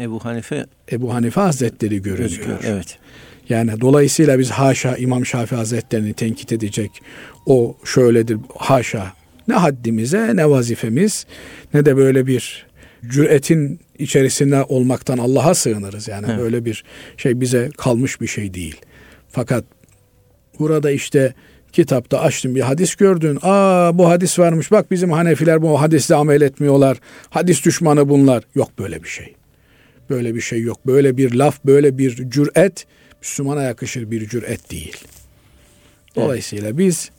Ebu Hanife
Ebu Hanife Hazretleri görünüyor. Gözüküyor,
evet.
Yani dolayısıyla biz haşa İmam Şafii Hazretlerini tenkit edecek. O şöyledir haşa. Ne haddimize ne vazifemiz ne de böyle bir cüretin içerisinde olmaktan Allah'a sığınırız. Yani evet. böyle bir şey bize kalmış bir şey değil. Fakat burada işte kitapta açtın bir hadis gördün. Aa bu hadis varmış. Bak bizim Hanefiler bu hadisle amel etmiyorlar. Hadis düşmanı bunlar. Yok böyle bir şey. Böyle bir şey yok. Böyle bir laf, böyle bir cüret Müslümana yakışır bir cüret değil. Dolayısıyla biz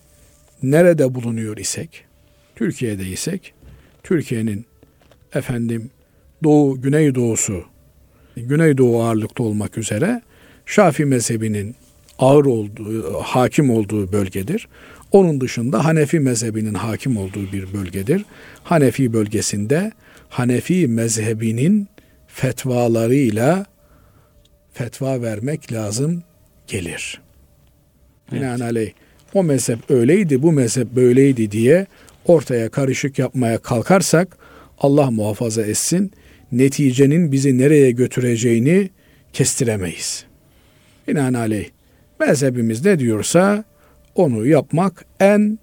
nerede bulunuyor isek, Türkiye'de isek, Türkiye'nin efendim doğu, güneydoğusu, güneydoğu ağırlıklı olmak üzere Şafi mezhebinin ağır olduğu, hakim olduğu bölgedir. Onun dışında Hanefi mezhebinin hakim olduğu bir bölgedir. Hanefi bölgesinde Hanefi mezhebinin fetvalarıyla fetva vermek lazım gelir. Evet. Binaenaleyh o mezhep öyleydi, bu mezhep böyleydi diye ortaya karışık yapmaya kalkarsak Allah muhafaza etsin neticenin bizi nereye götüreceğini kestiremeyiz. Binaenaleyh mezhebimiz ne diyorsa onu yapmak en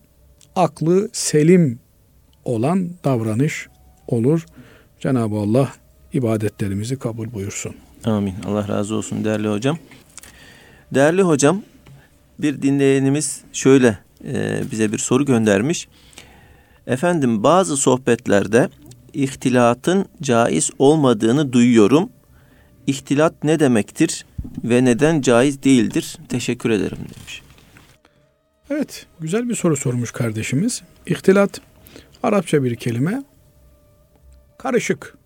aklı selim olan davranış olur. Cenab-ı Allah ibadetlerimizi kabul buyursun.
Amin. Allah razı olsun değerli hocam. Değerli hocam bir dinleyenimiz şöyle e, bize bir soru göndermiş. Efendim bazı sohbetlerde ihtilatın caiz olmadığını duyuyorum. İhtilat ne demektir ve neden caiz değildir? Teşekkür ederim demiş.
Evet, güzel bir soru sormuş kardeşimiz. İhtilat Arapça bir kelime. Karışık,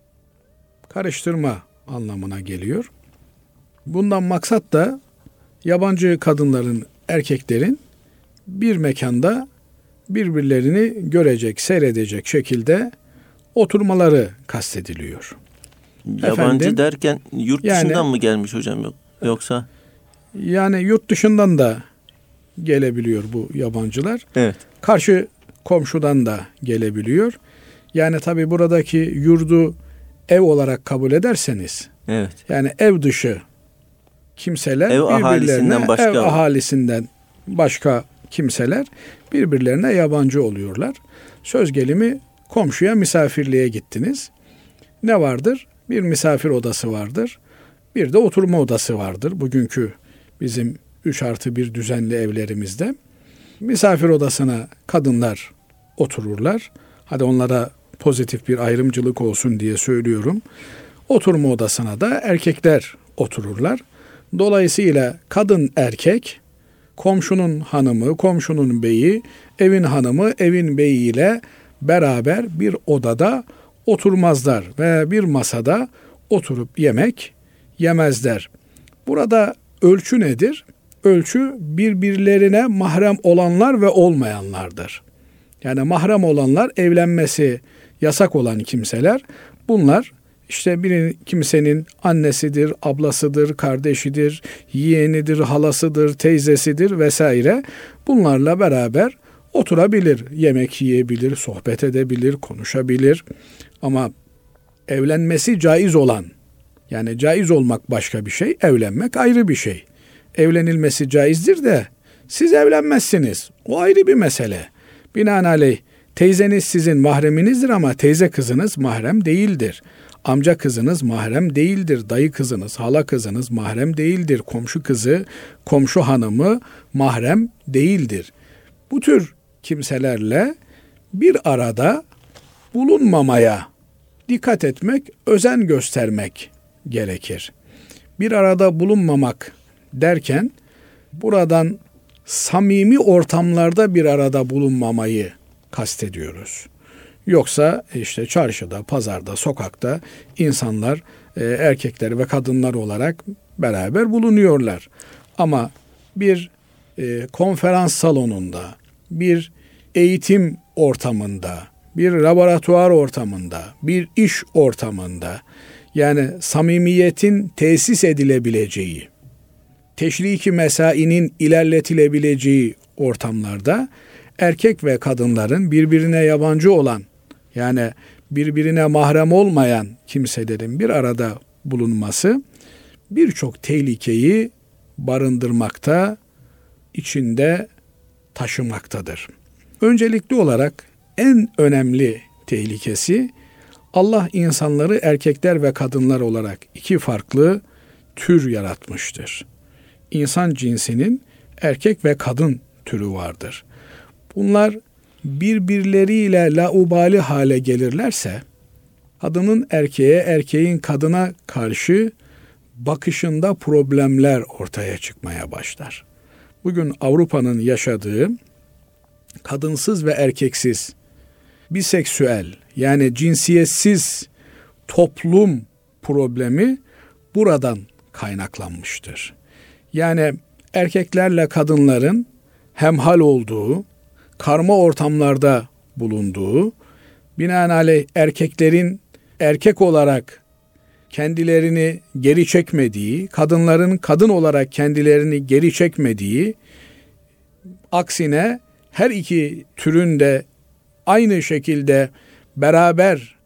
karıştırma anlamına geliyor. Bundan maksat da yabancı kadınların, erkeklerin bir mekanda birbirlerini görecek, seyredecek şekilde oturmaları kastediliyor.
Yabancı Efendim, derken yurt dışından yani, mı gelmiş hocam yoksa?
Yani yurt dışından da gelebiliyor bu yabancılar. Evet. Karşı komşudan da gelebiliyor. Yani tabi buradaki yurdu ev olarak kabul ederseniz evet. yani ev dışı kimseler ev birbirlerine başka ev ahalisinden başka kimseler birbirlerine yabancı oluyorlar. Söz gelimi komşuya misafirliğe gittiniz. Ne vardır? Bir misafir odası vardır. Bir de oturma odası vardır. Bugünkü bizim 3 artı bir düzenli evlerimizde. Misafir odasına kadınlar otururlar. Hadi onlara pozitif bir ayrımcılık olsun diye söylüyorum. Oturma odasına da erkekler otururlar. Dolayısıyla kadın erkek komşunun hanımı, komşunun beyi, evin hanımı, evin beyiyle beraber bir odada oturmazlar ve bir masada oturup yemek yemezler. Burada ölçü nedir? Ölçü birbirlerine mahrem olanlar ve olmayanlardır. Yani mahrem olanlar evlenmesi yasak olan kimseler. Bunlar işte bir kimsenin annesidir, ablasıdır, kardeşidir, yeğenidir, halasıdır, teyzesidir vesaire. Bunlarla beraber oturabilir, yemek yiyebilir, sohbet edebilir, konuşabilir. Ama evlenmesi caiz olan, yani caiz olmak başka bir şey, evlenmek ayrı bir şey. Evlenilmesi caizdir de siz evlenmezsiniz. O ayrı bir mesele. Binaenaleyh teyzeniz sizin mahreminizdir ama teyze kızınız mahrem değildir. Amca kızınız mahrem değildir. Dayı kızınız, hala kızınız mahrem değildir. Komşu kızı, komşu hanımı mahrem değildir. Bu tür kimselerle bir arada bulunmamaya dikkat etmek, özen göstermek gerekir. Bir arada bulunmamak derken buradan samimi ortamlarda bir arada bulunmamayı kastediyoruz. Yoksa işte çarşıda, pazarda, sokakta insanlar e, erkekler ve kadınlar olarak beraber bulunuyorlar. Ama bir e, konferans salonunda, bir eğitim ortamında, bir laboratuvar ortamında, bir iş ortamında yani samimiyetin tesis edilebileceği, teşriki mesainin ilerletilebileceği ortamlarda erkek ve kadınların birbirine yabancı olan yani birbirine mahrem olmayan kimselerin bir arada bulunması birçok tehlikeyi barındırmakta, içinde taşımaktadır. Öncelikli olarak en önemli tehlikesi Allah insanları erkekler ve kadınlar olarak iki farklı tür yaratmıştır. İnsan cinsinin erkek ve kadın türü vardır. Bunlar birbirleriyle laubali hale gelirlerse kadının erkeğe, erkeğin kadına karşı bakışında problemler ortaya çıkmaya başlar. Bugün Avrupa'nın yaşadığı kadınsız ve erkeksiz, biseksüel yani cinsiyetsiz toplum problemi buradan kaynaklanmıştır. Yani erkeklerle kadınların hemhal olduğu, karma ortamlarda bulunduğu, binaenaleyh erkeklerin erkek olarak kendilerini geri çekmediği, kadınların kadın olarak kendilerini geri çekmediği, aksine her iki türün de aynı şekilde beraber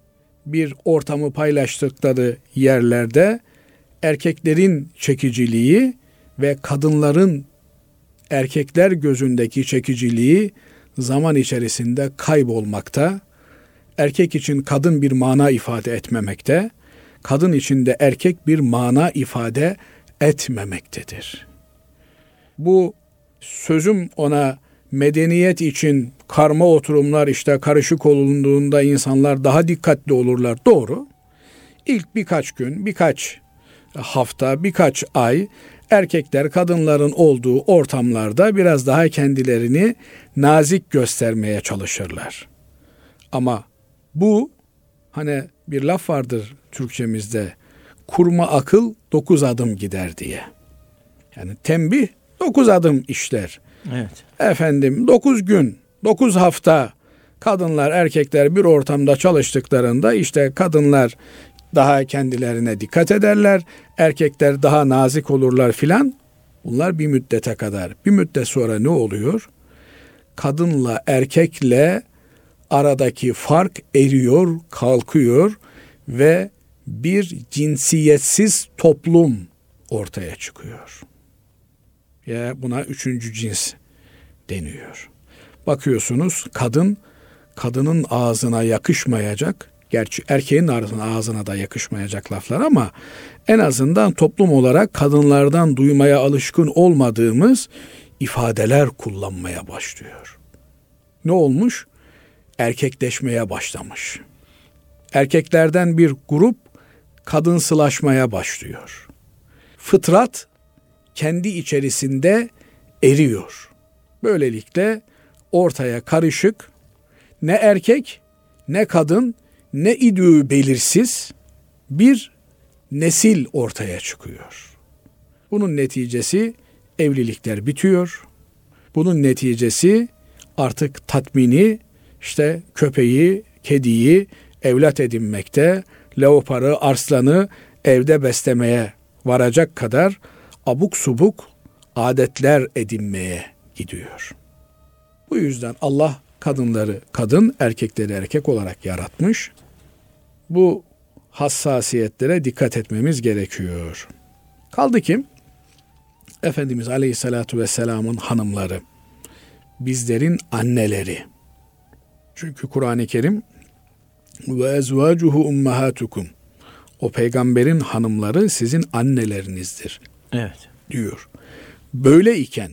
bir ortamı paylaştıkları yerlerde erkeklerin çekiciliği ve kadınların erkekler gözündeki çekiciliği zaman içerisinde kaybolmakta. Erkek için kadın bir mana ifade etmemekte, kadın için de erkek bir mana ifade etmemektedir. Bu sözüm ona medeniyet için karma oturumlar işte karışık olunduğunda insanlar daha dikkatli olurlar. Doğru. İlk birkaç gün, birkaç hafta, birkaç ay erkekler kadınların olduğu ortamlarda biraz daha kendilerini nazik göstermeye çalışırlar. Ama bu hani bir laf vardır Türkçemizde kurma akıl dokuz adım gider diye. Yani tembih dokuz adım işler. Evet. Efendim dokuz gün, dokuz hafta kadınlar erkekler bir ortamda çalıştıklarında işte kadınlar daha kendilerine dikkat ederler, erkekler daha nazik olurlar filan. Bunlar bir müddete kadar. Bir müddet sonra ne oluyor? Kadınla erkekle aradaki fark eriyor, kalkıyor ve bir cinsiyetsiz toplum ortaya çıkıyor. Ya buna üçüncü cins deniyor. Bakıyorsunuz kadın kadının ağzına yakışmayacak Gerçi erkeğin ağzına, da yakışmayacak laflar ama en azından toplum olarak kadınlardan duymaya alışkın olmadığımız ifadeler kullanmaya başlıyor. Ne olmuş? Erkekleşmeye başlamış. Erkeklerden bir grup kadınsılaşmaya başlıyor. Fıtrat kendi içerisinde eriyor. Böylelikle ortaya karışık ne erkek ne kadın ne idüğü belirsiz bir nesil ortaya çıkıyor. Bunun neticesi evlilikler bitiyor. Bunun neticesi artık tatmini işte köpeği, kediyi evlat edinmekte, leoparı, arslanı evde beslemeye varacak kadar abuk subuk adetler edinmeye gidiyor. Bu yüzden Allah kadınları kadın, erkekleri erkek olarak yaratmış bu hassasiyetlere dikkat etmemiz gerekiyor. Kaldı ki Efendimiz Aleyhisselatü Vesselam'ın hanımları, bizlerin anneleri. Çünkü Kur'an-ı Kerim ve ezvacuhu ummahatukum. O peygamberin hanımları sizin annelerinizdir.
Evet.
Diyor. Böyle iken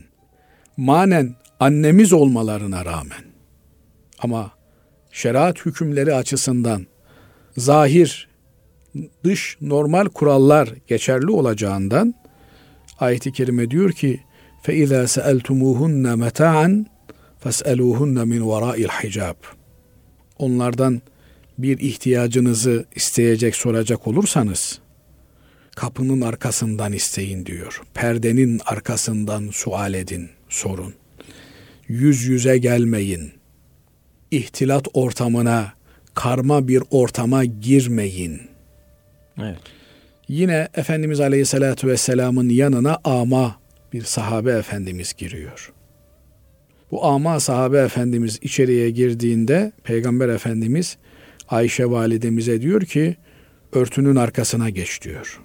manen annemiz olmalarına rağmen ama şeriat hükümleri açısından zahir, dış normal kurallar geçerli olacağından ayet-i kerime diyor ki فَاِذَا سَأَلْتُمُوهُنَّ مَتَاعًا فَاسْأَلُوهُنَّ مِنْ وَرَاءِ الْحِجَابِ Onlardan bir ihtiyacınızı isteyecek soracak olursanız kapının arkasından isteyin diyor. Perdenin arkasından sual edin, sorun. Yüz yüze gelmeyin. İhtilat ortamına karma bir ortama girmeyin.
Evet.
Yine Efendimiz Aleyhisselatü Vesselam'ın yanına ama bir sahabe efendimiz giriyor. Bu ama sahabe efendimiz içeriye girdiğinde Peygamber Efendimiz Ayşe validemize diyor ki örtünün arkasına geç diyor.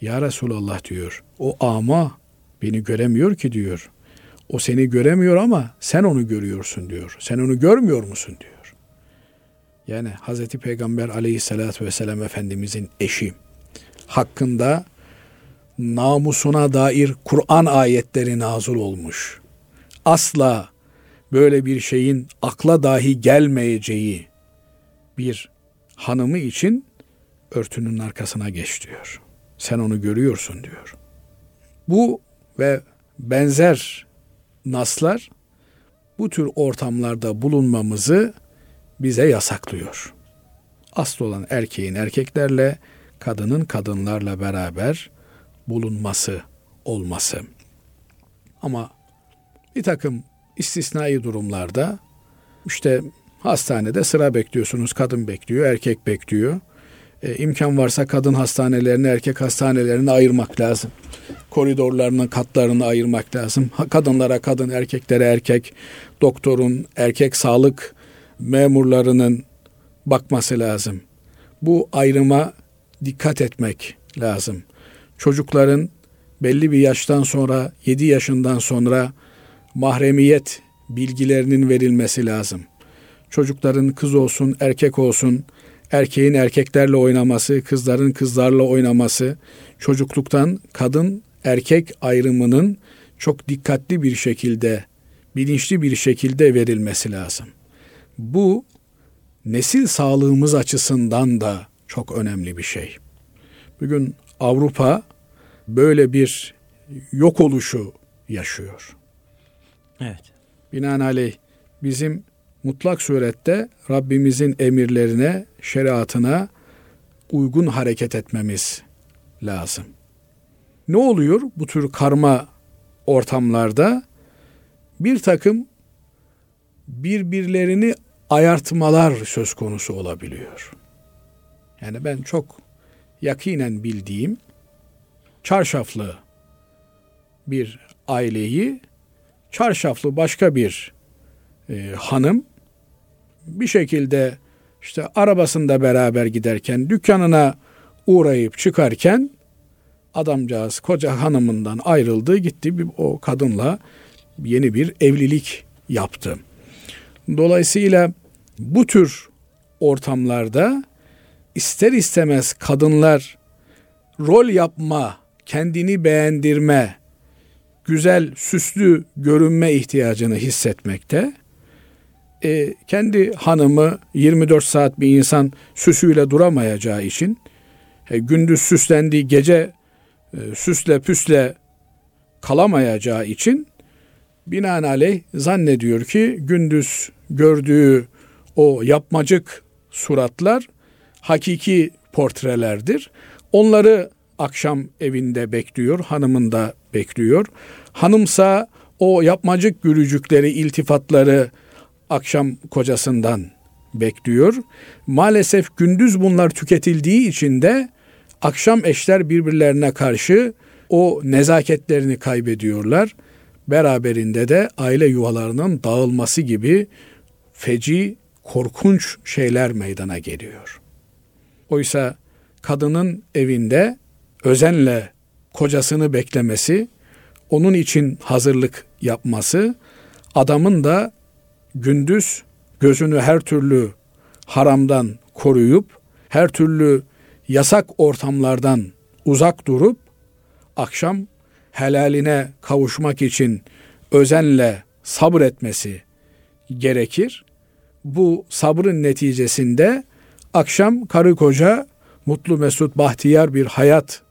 Ya Resulallah diyor o ama beni göremiyor ki diyor. O seni göremiyor ama sen onu görüyorsun diyor. Sen onu görmüyor musun diyor yani Hazreti Peygamber aleyhissalatü vesselam Efendimizin eşi hakkında namusuna dair Kur'an ayetleri nazıl olmuş. asla böyle bir şeyin akla dahi gelmeyeceği bir hanımı için örtünün arkasına geç diyor. Sen onu görüyorsun diyor. Bu ve benzer naslar bu tür ortamlarda bulunmamızı bize yasaklıyor. Asıl olan erkeğin erkeklerle, kadının kadınlarla beraber bulunması, olması. Ama bir takım istisnai durumlarda işte hastanede sıra bekliyorsunuz, kadın bekliyor, erkek bekliyor. E, imkan varsa kadın hastanelerini erkek hastanelerini ayırmak lazım. Koridorlarının katlarını ayırmak lazım. Kadınlara kadın, erkeklere erkek, doktorun, erkek sağlık memurlarının bakması lazım. Bu ayrıma dikkat etmek lazım. Çocukların belli bir yaştan sonra, 7 yaşından sonra mahremiyet bilgilerinin verilmesi lazım. Çocukların kız olsun, erkek olsun, erkeğin erkeklerle oynaması, kızların kızlarla oynaması, çocukluktan kadın erkek ayrımının çok dikkatli bir şekilde, bilinçli bir şekilde verilmesi lazım. Bu nesil sağlığımız açısından da çok önemli bir şey. Bugün Avrupa böyle bir yok oluşu yaşıyor.
Evet.
Binaenaleyh bizim mutlak surette Rabbimizin emirlerine, şeriatına uygun hareket etmemiz lazım. Ne oluyor bu tür karma ortamlarda? Bir takım birbirlerini ayartmalar söz konusu olabiliyor. Yani ben çok yakinen bildiğim çarşaflı bir aileyi çarşaflı başka bir e, hanım bir şekilde işte arabasında beraber giderken dükkanına uğrayıp çıkarken adamcağız koca hanımından ayrıldı gitti bir, o kadınla yeni bir evlilik yaptı. Dolayısıyla bu tür ortamlarda ister istemez kadınlar rol yapma, kendini beğendirme, güzel, süslü görünme ihtiyacını hissetmekte. E, kendi hanımı 24 saat bir insan süsüyle duramayacağı için e, gündüz süslendiği gece e, süsle püsle kalamayacağı için binaenaleyh zannediyor ki gündüz gördüğü o yapmacık suratlar hakiki portrelerdir. Onları akşam evinde bekliyor, hanımında bekliyor. Hanımsa o yapmacık gülücükleri, iltifatları akşam kocasından bekliyor. Maalesef gündüz bunlar tüketildiği için de akşam eşler birbirlerine karşı o nezaketlerini kaybediyorlar. Beraberinde de aile yuvalarının dağılması gibi feci, korkunç şeyler meydana geliyor. Oysa kadının evinde özenle kocasını beklemesi, onun için hazırlık yapması, adamın da gündüz gözünü her türlü haramdan koruyup, her türlü yasak ortamlardan uzak durup, akşam helaline kavuşmak için özenle sabretmesi gerekir. Bu sabrın neticesinde akşam karı koca mutlu mesut bahtiyar bir hayat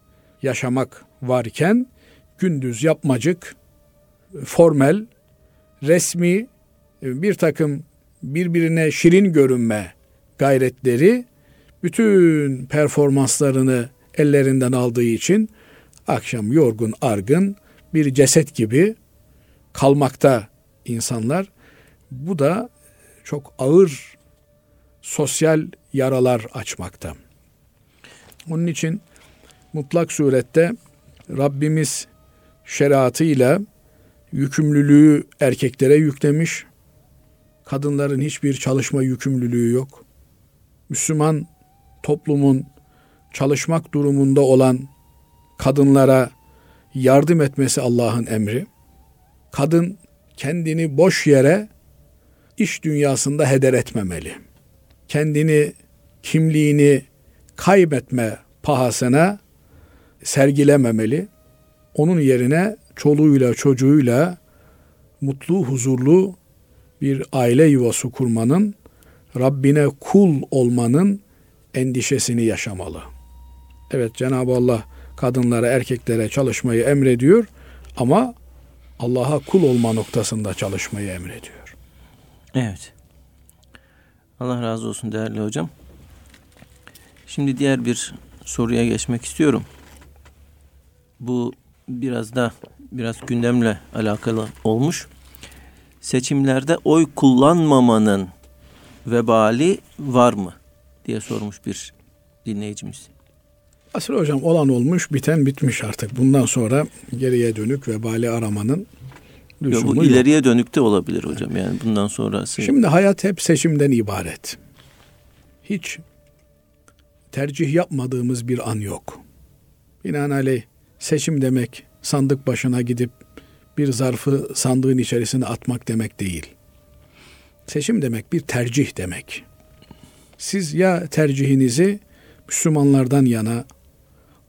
yaşamak varken gündüz yapmacık, formel, resmi bir takım birbirine şirin görünme gayretleri bütün performanslarını ellerinden aldığı için akşam yorgun argın bir ceset gibi kalmakta insanlar. Bu da çok ağır sosyal yaralar açmakta. Onun için mutlak surette Rabbimiz şeriatıyla yükümlülüğü erkeklere yüklemiş. Kadınların hiçbir çalışma yükümlülüğü yok. Müslüman toplumun çalışmak durumunda olan kadınlara yardım etmesi Allah'ın emri. Kadın kendini boş yere iş dünyasında heder etmemeli. Kendini, kimliğini kaybetme pahasına sergilememeli. Onun yerine çoluğuyla çocuğuyla mutlu, huzurlu bir aile yuvası kurmanın, Rabbine kul olmanın endişesini yaşamalı. Evet Cenab-ı Allah kadınlara, erkeklere çalışmayı emrediyor ama Allah'a kul olma noktasında çalışmayı emrediyor.
Evet. Allah razı olsun değerli hocam. Şimdi diğer bir soruya geçmek istiyorum. Bu biraz da biraz gündemle alakalı olmuş. Seçimlerde oy kullanmamanın vebali var mı diye sormuş bir dinleyicimiz.
Asıl hocam olan olmuş, biten bitmiş artık. Bundan sonra geriye dönük vebali aramanın
lüzumu yok. Bu ileriye yok. dönük de olabilir hocam. Yani bundan sonrası.
Şimdi hayat hep seçimden ibaret. Hiç tercih yapmadığımız bir an yok. Binaenaleyh seçim demek sandık başına gidip bir zarfı sandığın içerisine atmak demek değil. Seçim demek bir tercih demek. Siz ya tercihinizi Müslümanlardan yana,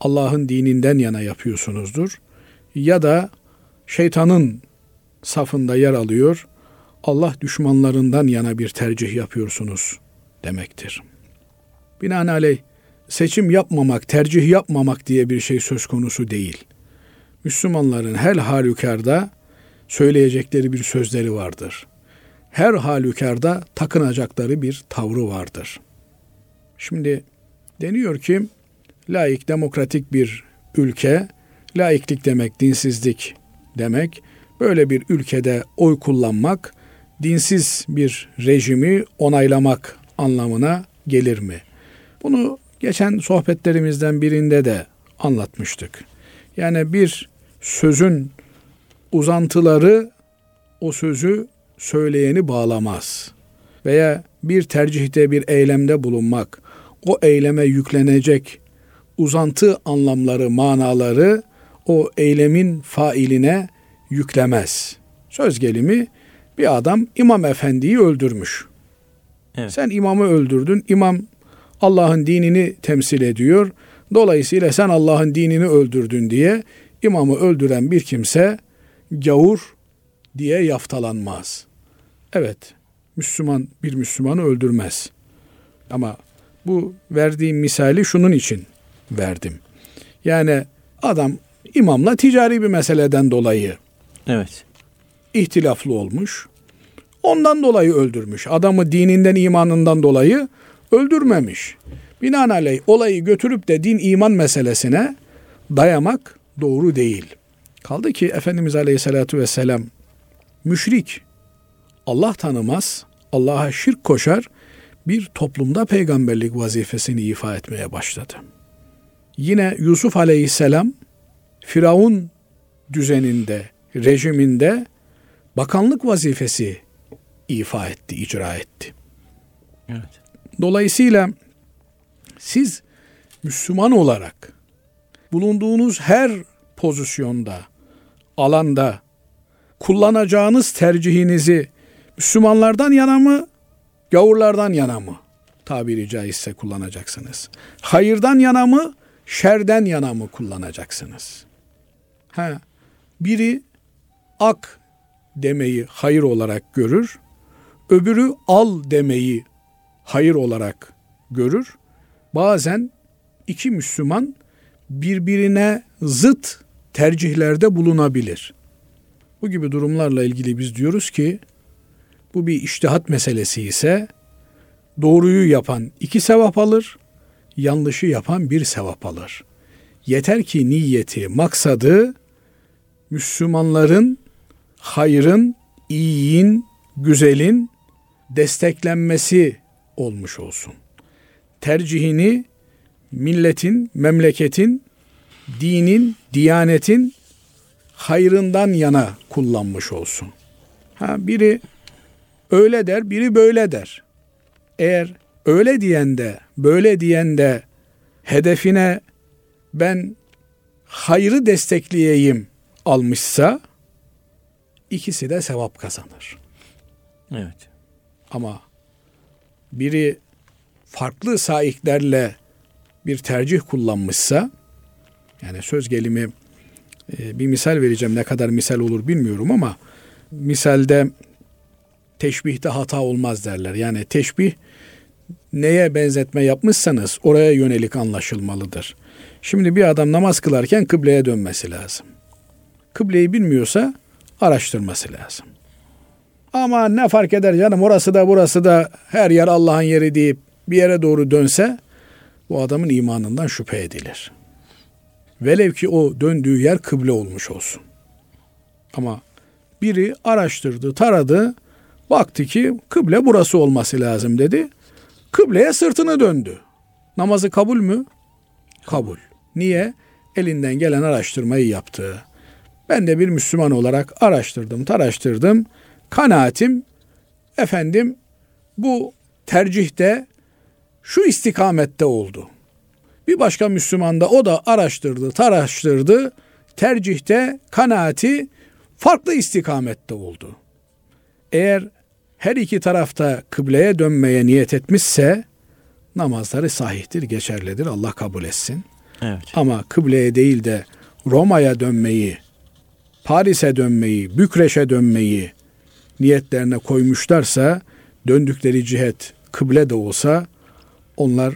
Allah'ın dininden yana yapıyorsunuzdur ya da şeytanın safında yer alıyor, Allah düşmanlarından yana bir tercih yapıyorsunuz demektir. Binaenaleyh seçim yapmamak, tercih yapmamak diye bir şey söz konusu değil. Müslümanların her halükarda söyleyecekleri bir sözleri vardır. Her halükarda takınacakları bir tavrı vardır. Şimdi deniyor ki laik demokratik bir ülke, laiklik demek dinsizlik demek. Böyle bir ülkede oy kullanmak dinsiz bir rejimi onaylamak anlamına gelir mi? Bunu geçen sohbetlerimizden birinde de anlatmıştık. Yani bir sözün uzantıları o sözü söyleyeni bağlamaz. Veya bir tercihte bir eylemde bulunmak, o eyleme yüklenecek uzantı anlamları, manaları o eylemin failine yüklemez. Söz gelimi bir adam imam efendiyi öldürmüş. Evet. Sen imamı öldürdün. İmam Allah'ın dinini temsil ediyor. Dolayısıyla sen Allah'ın dinini öldürdün diye imamı öldüren bir kimse gavur diye yaftalanmaz. Evet, Müslüman bir Müslümanı öldürmez. Ama bu verdiğim misali şunun için verdim. Yani adam imamla ticari bir meseleden dolayı
evet
ihtilaflı olmuş. Ondan dolayı öldürmüş. Adamı dininden, imanından dolayı öldürmemiş. Binaenaleyh olayı götürüp de din iman meselesine dayamak doğru değil. Kaldı ki Efendimiz Aleyhisselatü Vesselam müşrik, Allah tanımaz, Allah'a şirk koşar, bir toplumda peygamberlik vazifesini ifa etmeye başladı. Yine Yusuf Aleyhisselam Firavun düzeninde, rejiminde bakanlık vazifesi ifa etti, icra etti. Evet. Dolayısıyla siz Müslüman olarak bulunduğunuz her pozisyonda, alanda kullanacağınız tercihinizi Müslümanlardan yana mı, gavurlardan yana mı tabiri caizse kullanacaksınız? Hayırdan yana mı, şerden yana mı kullanacaksınız? Ha, biri ak demeyi hayır olarak görür, öbürü al demeyi hayır olarak görür. Bazen iki Müslüman birbirine zıt tercihlerde bulunabilir. Bu gibi durumlarla ilgili biz diyoruz ki bu bir iştihat meselesi ise doğruyu yapan iki sevap alır, yanlışı yapan bir sevap alır. Yeter ki niyeti, maksadı Müslümanların hayrın, iyiyin, güzelin desteklenmesi olmuş olsun. Tercihini milletin, memleketin, dinin, diyanetin hayrından yana kullanmış olsun. Ha biri öyle der, biri böyle der. Eğer öyle diyen de, böyle diyen de hedefine ben hayrı destekleyeyim almışsa ikisi de sevap kazanır.
Evet.
Ama biri farklı saiklerle bir tercih kullanmışsa yani söz gelimi e, bir misal vereceğim ne kadar misal olur bilmiyorum ama misalde teşbihte hata olmaz derler. Yani teşbih neye benzetme yapmışsanız oraya yönelik anlaşılmalıdır. Şimdi bir adam namaz kılarken kıbleye dönmesi lazım. Kıbleyi bilmiyorsa araştırması lazım. Ama ne fark eder canım orası da burası da her yer Allah'ın yeri deyip bir yere doğru dönse bu adamın imanından şüphe edilir. Velev ki o döndüğü yer kıble olmuş olsun. Ama biri araştırdı, taradı, baktı ki kıble burası olması lazım dedi. Kıbleye sırtını döndü. Namazı kabul mü? Kabul. Niye? Elinden gelen araştırmayı yaptı. Ben de bir Müslüman olarak araştırdım, taraştırdım. Kanaatim efendim bu tercihte şu istikamette oldu. Bir başka Müslüman da o da araştırdı, taraştırdı. Tercihte kanaati farklı istikamette oldu. Eğer her iki tarafta kıbleye dönmeye niyet etmişse namazları sahihtir, geçerlidir. Allah kabul etsin. Evet. Ama kıbleye değil de Roma'ya dönmeyi, Paris'e dönmeyi, Bükreş'e dönmeyi niyetlerine koymuşlarsa döndükleri cihet kıble de olsa onlar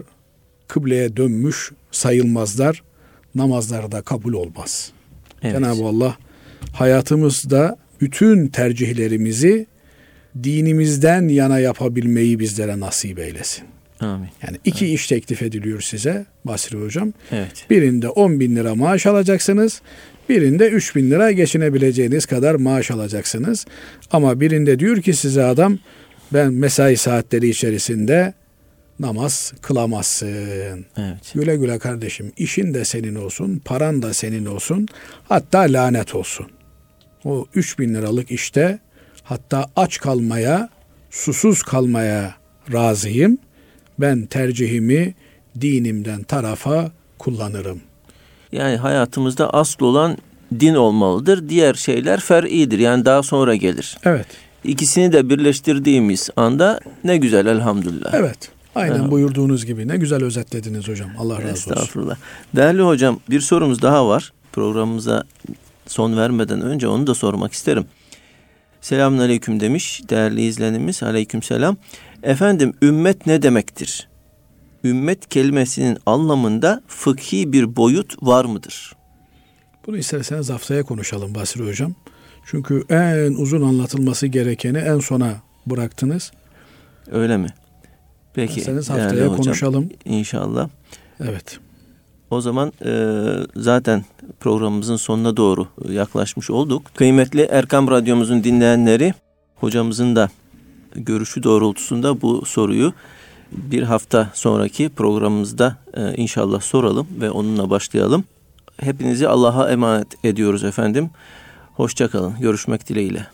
kıbleye dönmüş sayılmazlar. Namazları da kabul olmaz. Evet. Cenab-ı Allah hayatımızda bütün tercihlerimizi dinimizden yana yapabilmeyi bizlere nasip eylesin. Amin. Yani iki evet. iş teklif ediliyor size Basri Hocam. Evet. Birinde 10 bin lira maaş alacaksınız. Birinde 3 bin lira geçinebileceğiniz kadar maaş alacaksınız. Ama birinde diyor ki size adam ben mesai saatleri içerisinde namaz kılamazsın. Evet. Güle güle kardeşim işin de senin olsun, paran da senin olsun, hatta lanet olsun. O 3 bin liralık işte hatta aç kalmaya, susuz kalmaya razıyım. Ben tercihimi dinimden tarafa kullanırım.
Yani hayatımızda asıl olan din olmalıdır. Diğer şeyler fer'idir. Yani daha sonra gelir. Evet. İkisini de birleştirdiğimiz anda ne güzel elhamdülillah.
Evet. Aynen evet. buyurduğunuz gibi. Ne güzel özetlediniz hocam. Allah razı olsun.
Estağfurullah. Değerli hocam bir sorumuz daha var. Programımıza son vermeden önce onu da sormak isterim. Selamun aleyküm demiş değerli izlenimiz. Aleyküm selam. Efendim ümmet ne demektir? Ümmet kelimesinin anlamında fıkhi bir boyut var mıdır?
Bunu isterseniz haftaya konuşalım Basri Hocam. Çünkü en uzun anlatılması gerekeni en sona bıraktınız.
Öyle mi?
Peki. İsterseniz haftaya hocam, konuşalım.
İnşallah.
Evet.
O zaman e, zaten programımızın sonuna doğru yaklaşmış olduk. Kıymetli Erkam Radyomuzun dinleyenleri hocamızın da görüşü doğrultusunda bu soruyu bir hafta sonraki programımızda e, inşallah soralım ve onunla başlayalım. Hepinizi Allah'a emanet ediyoruz efendim. Hoşçakalın. Görüşmek dileğiyle.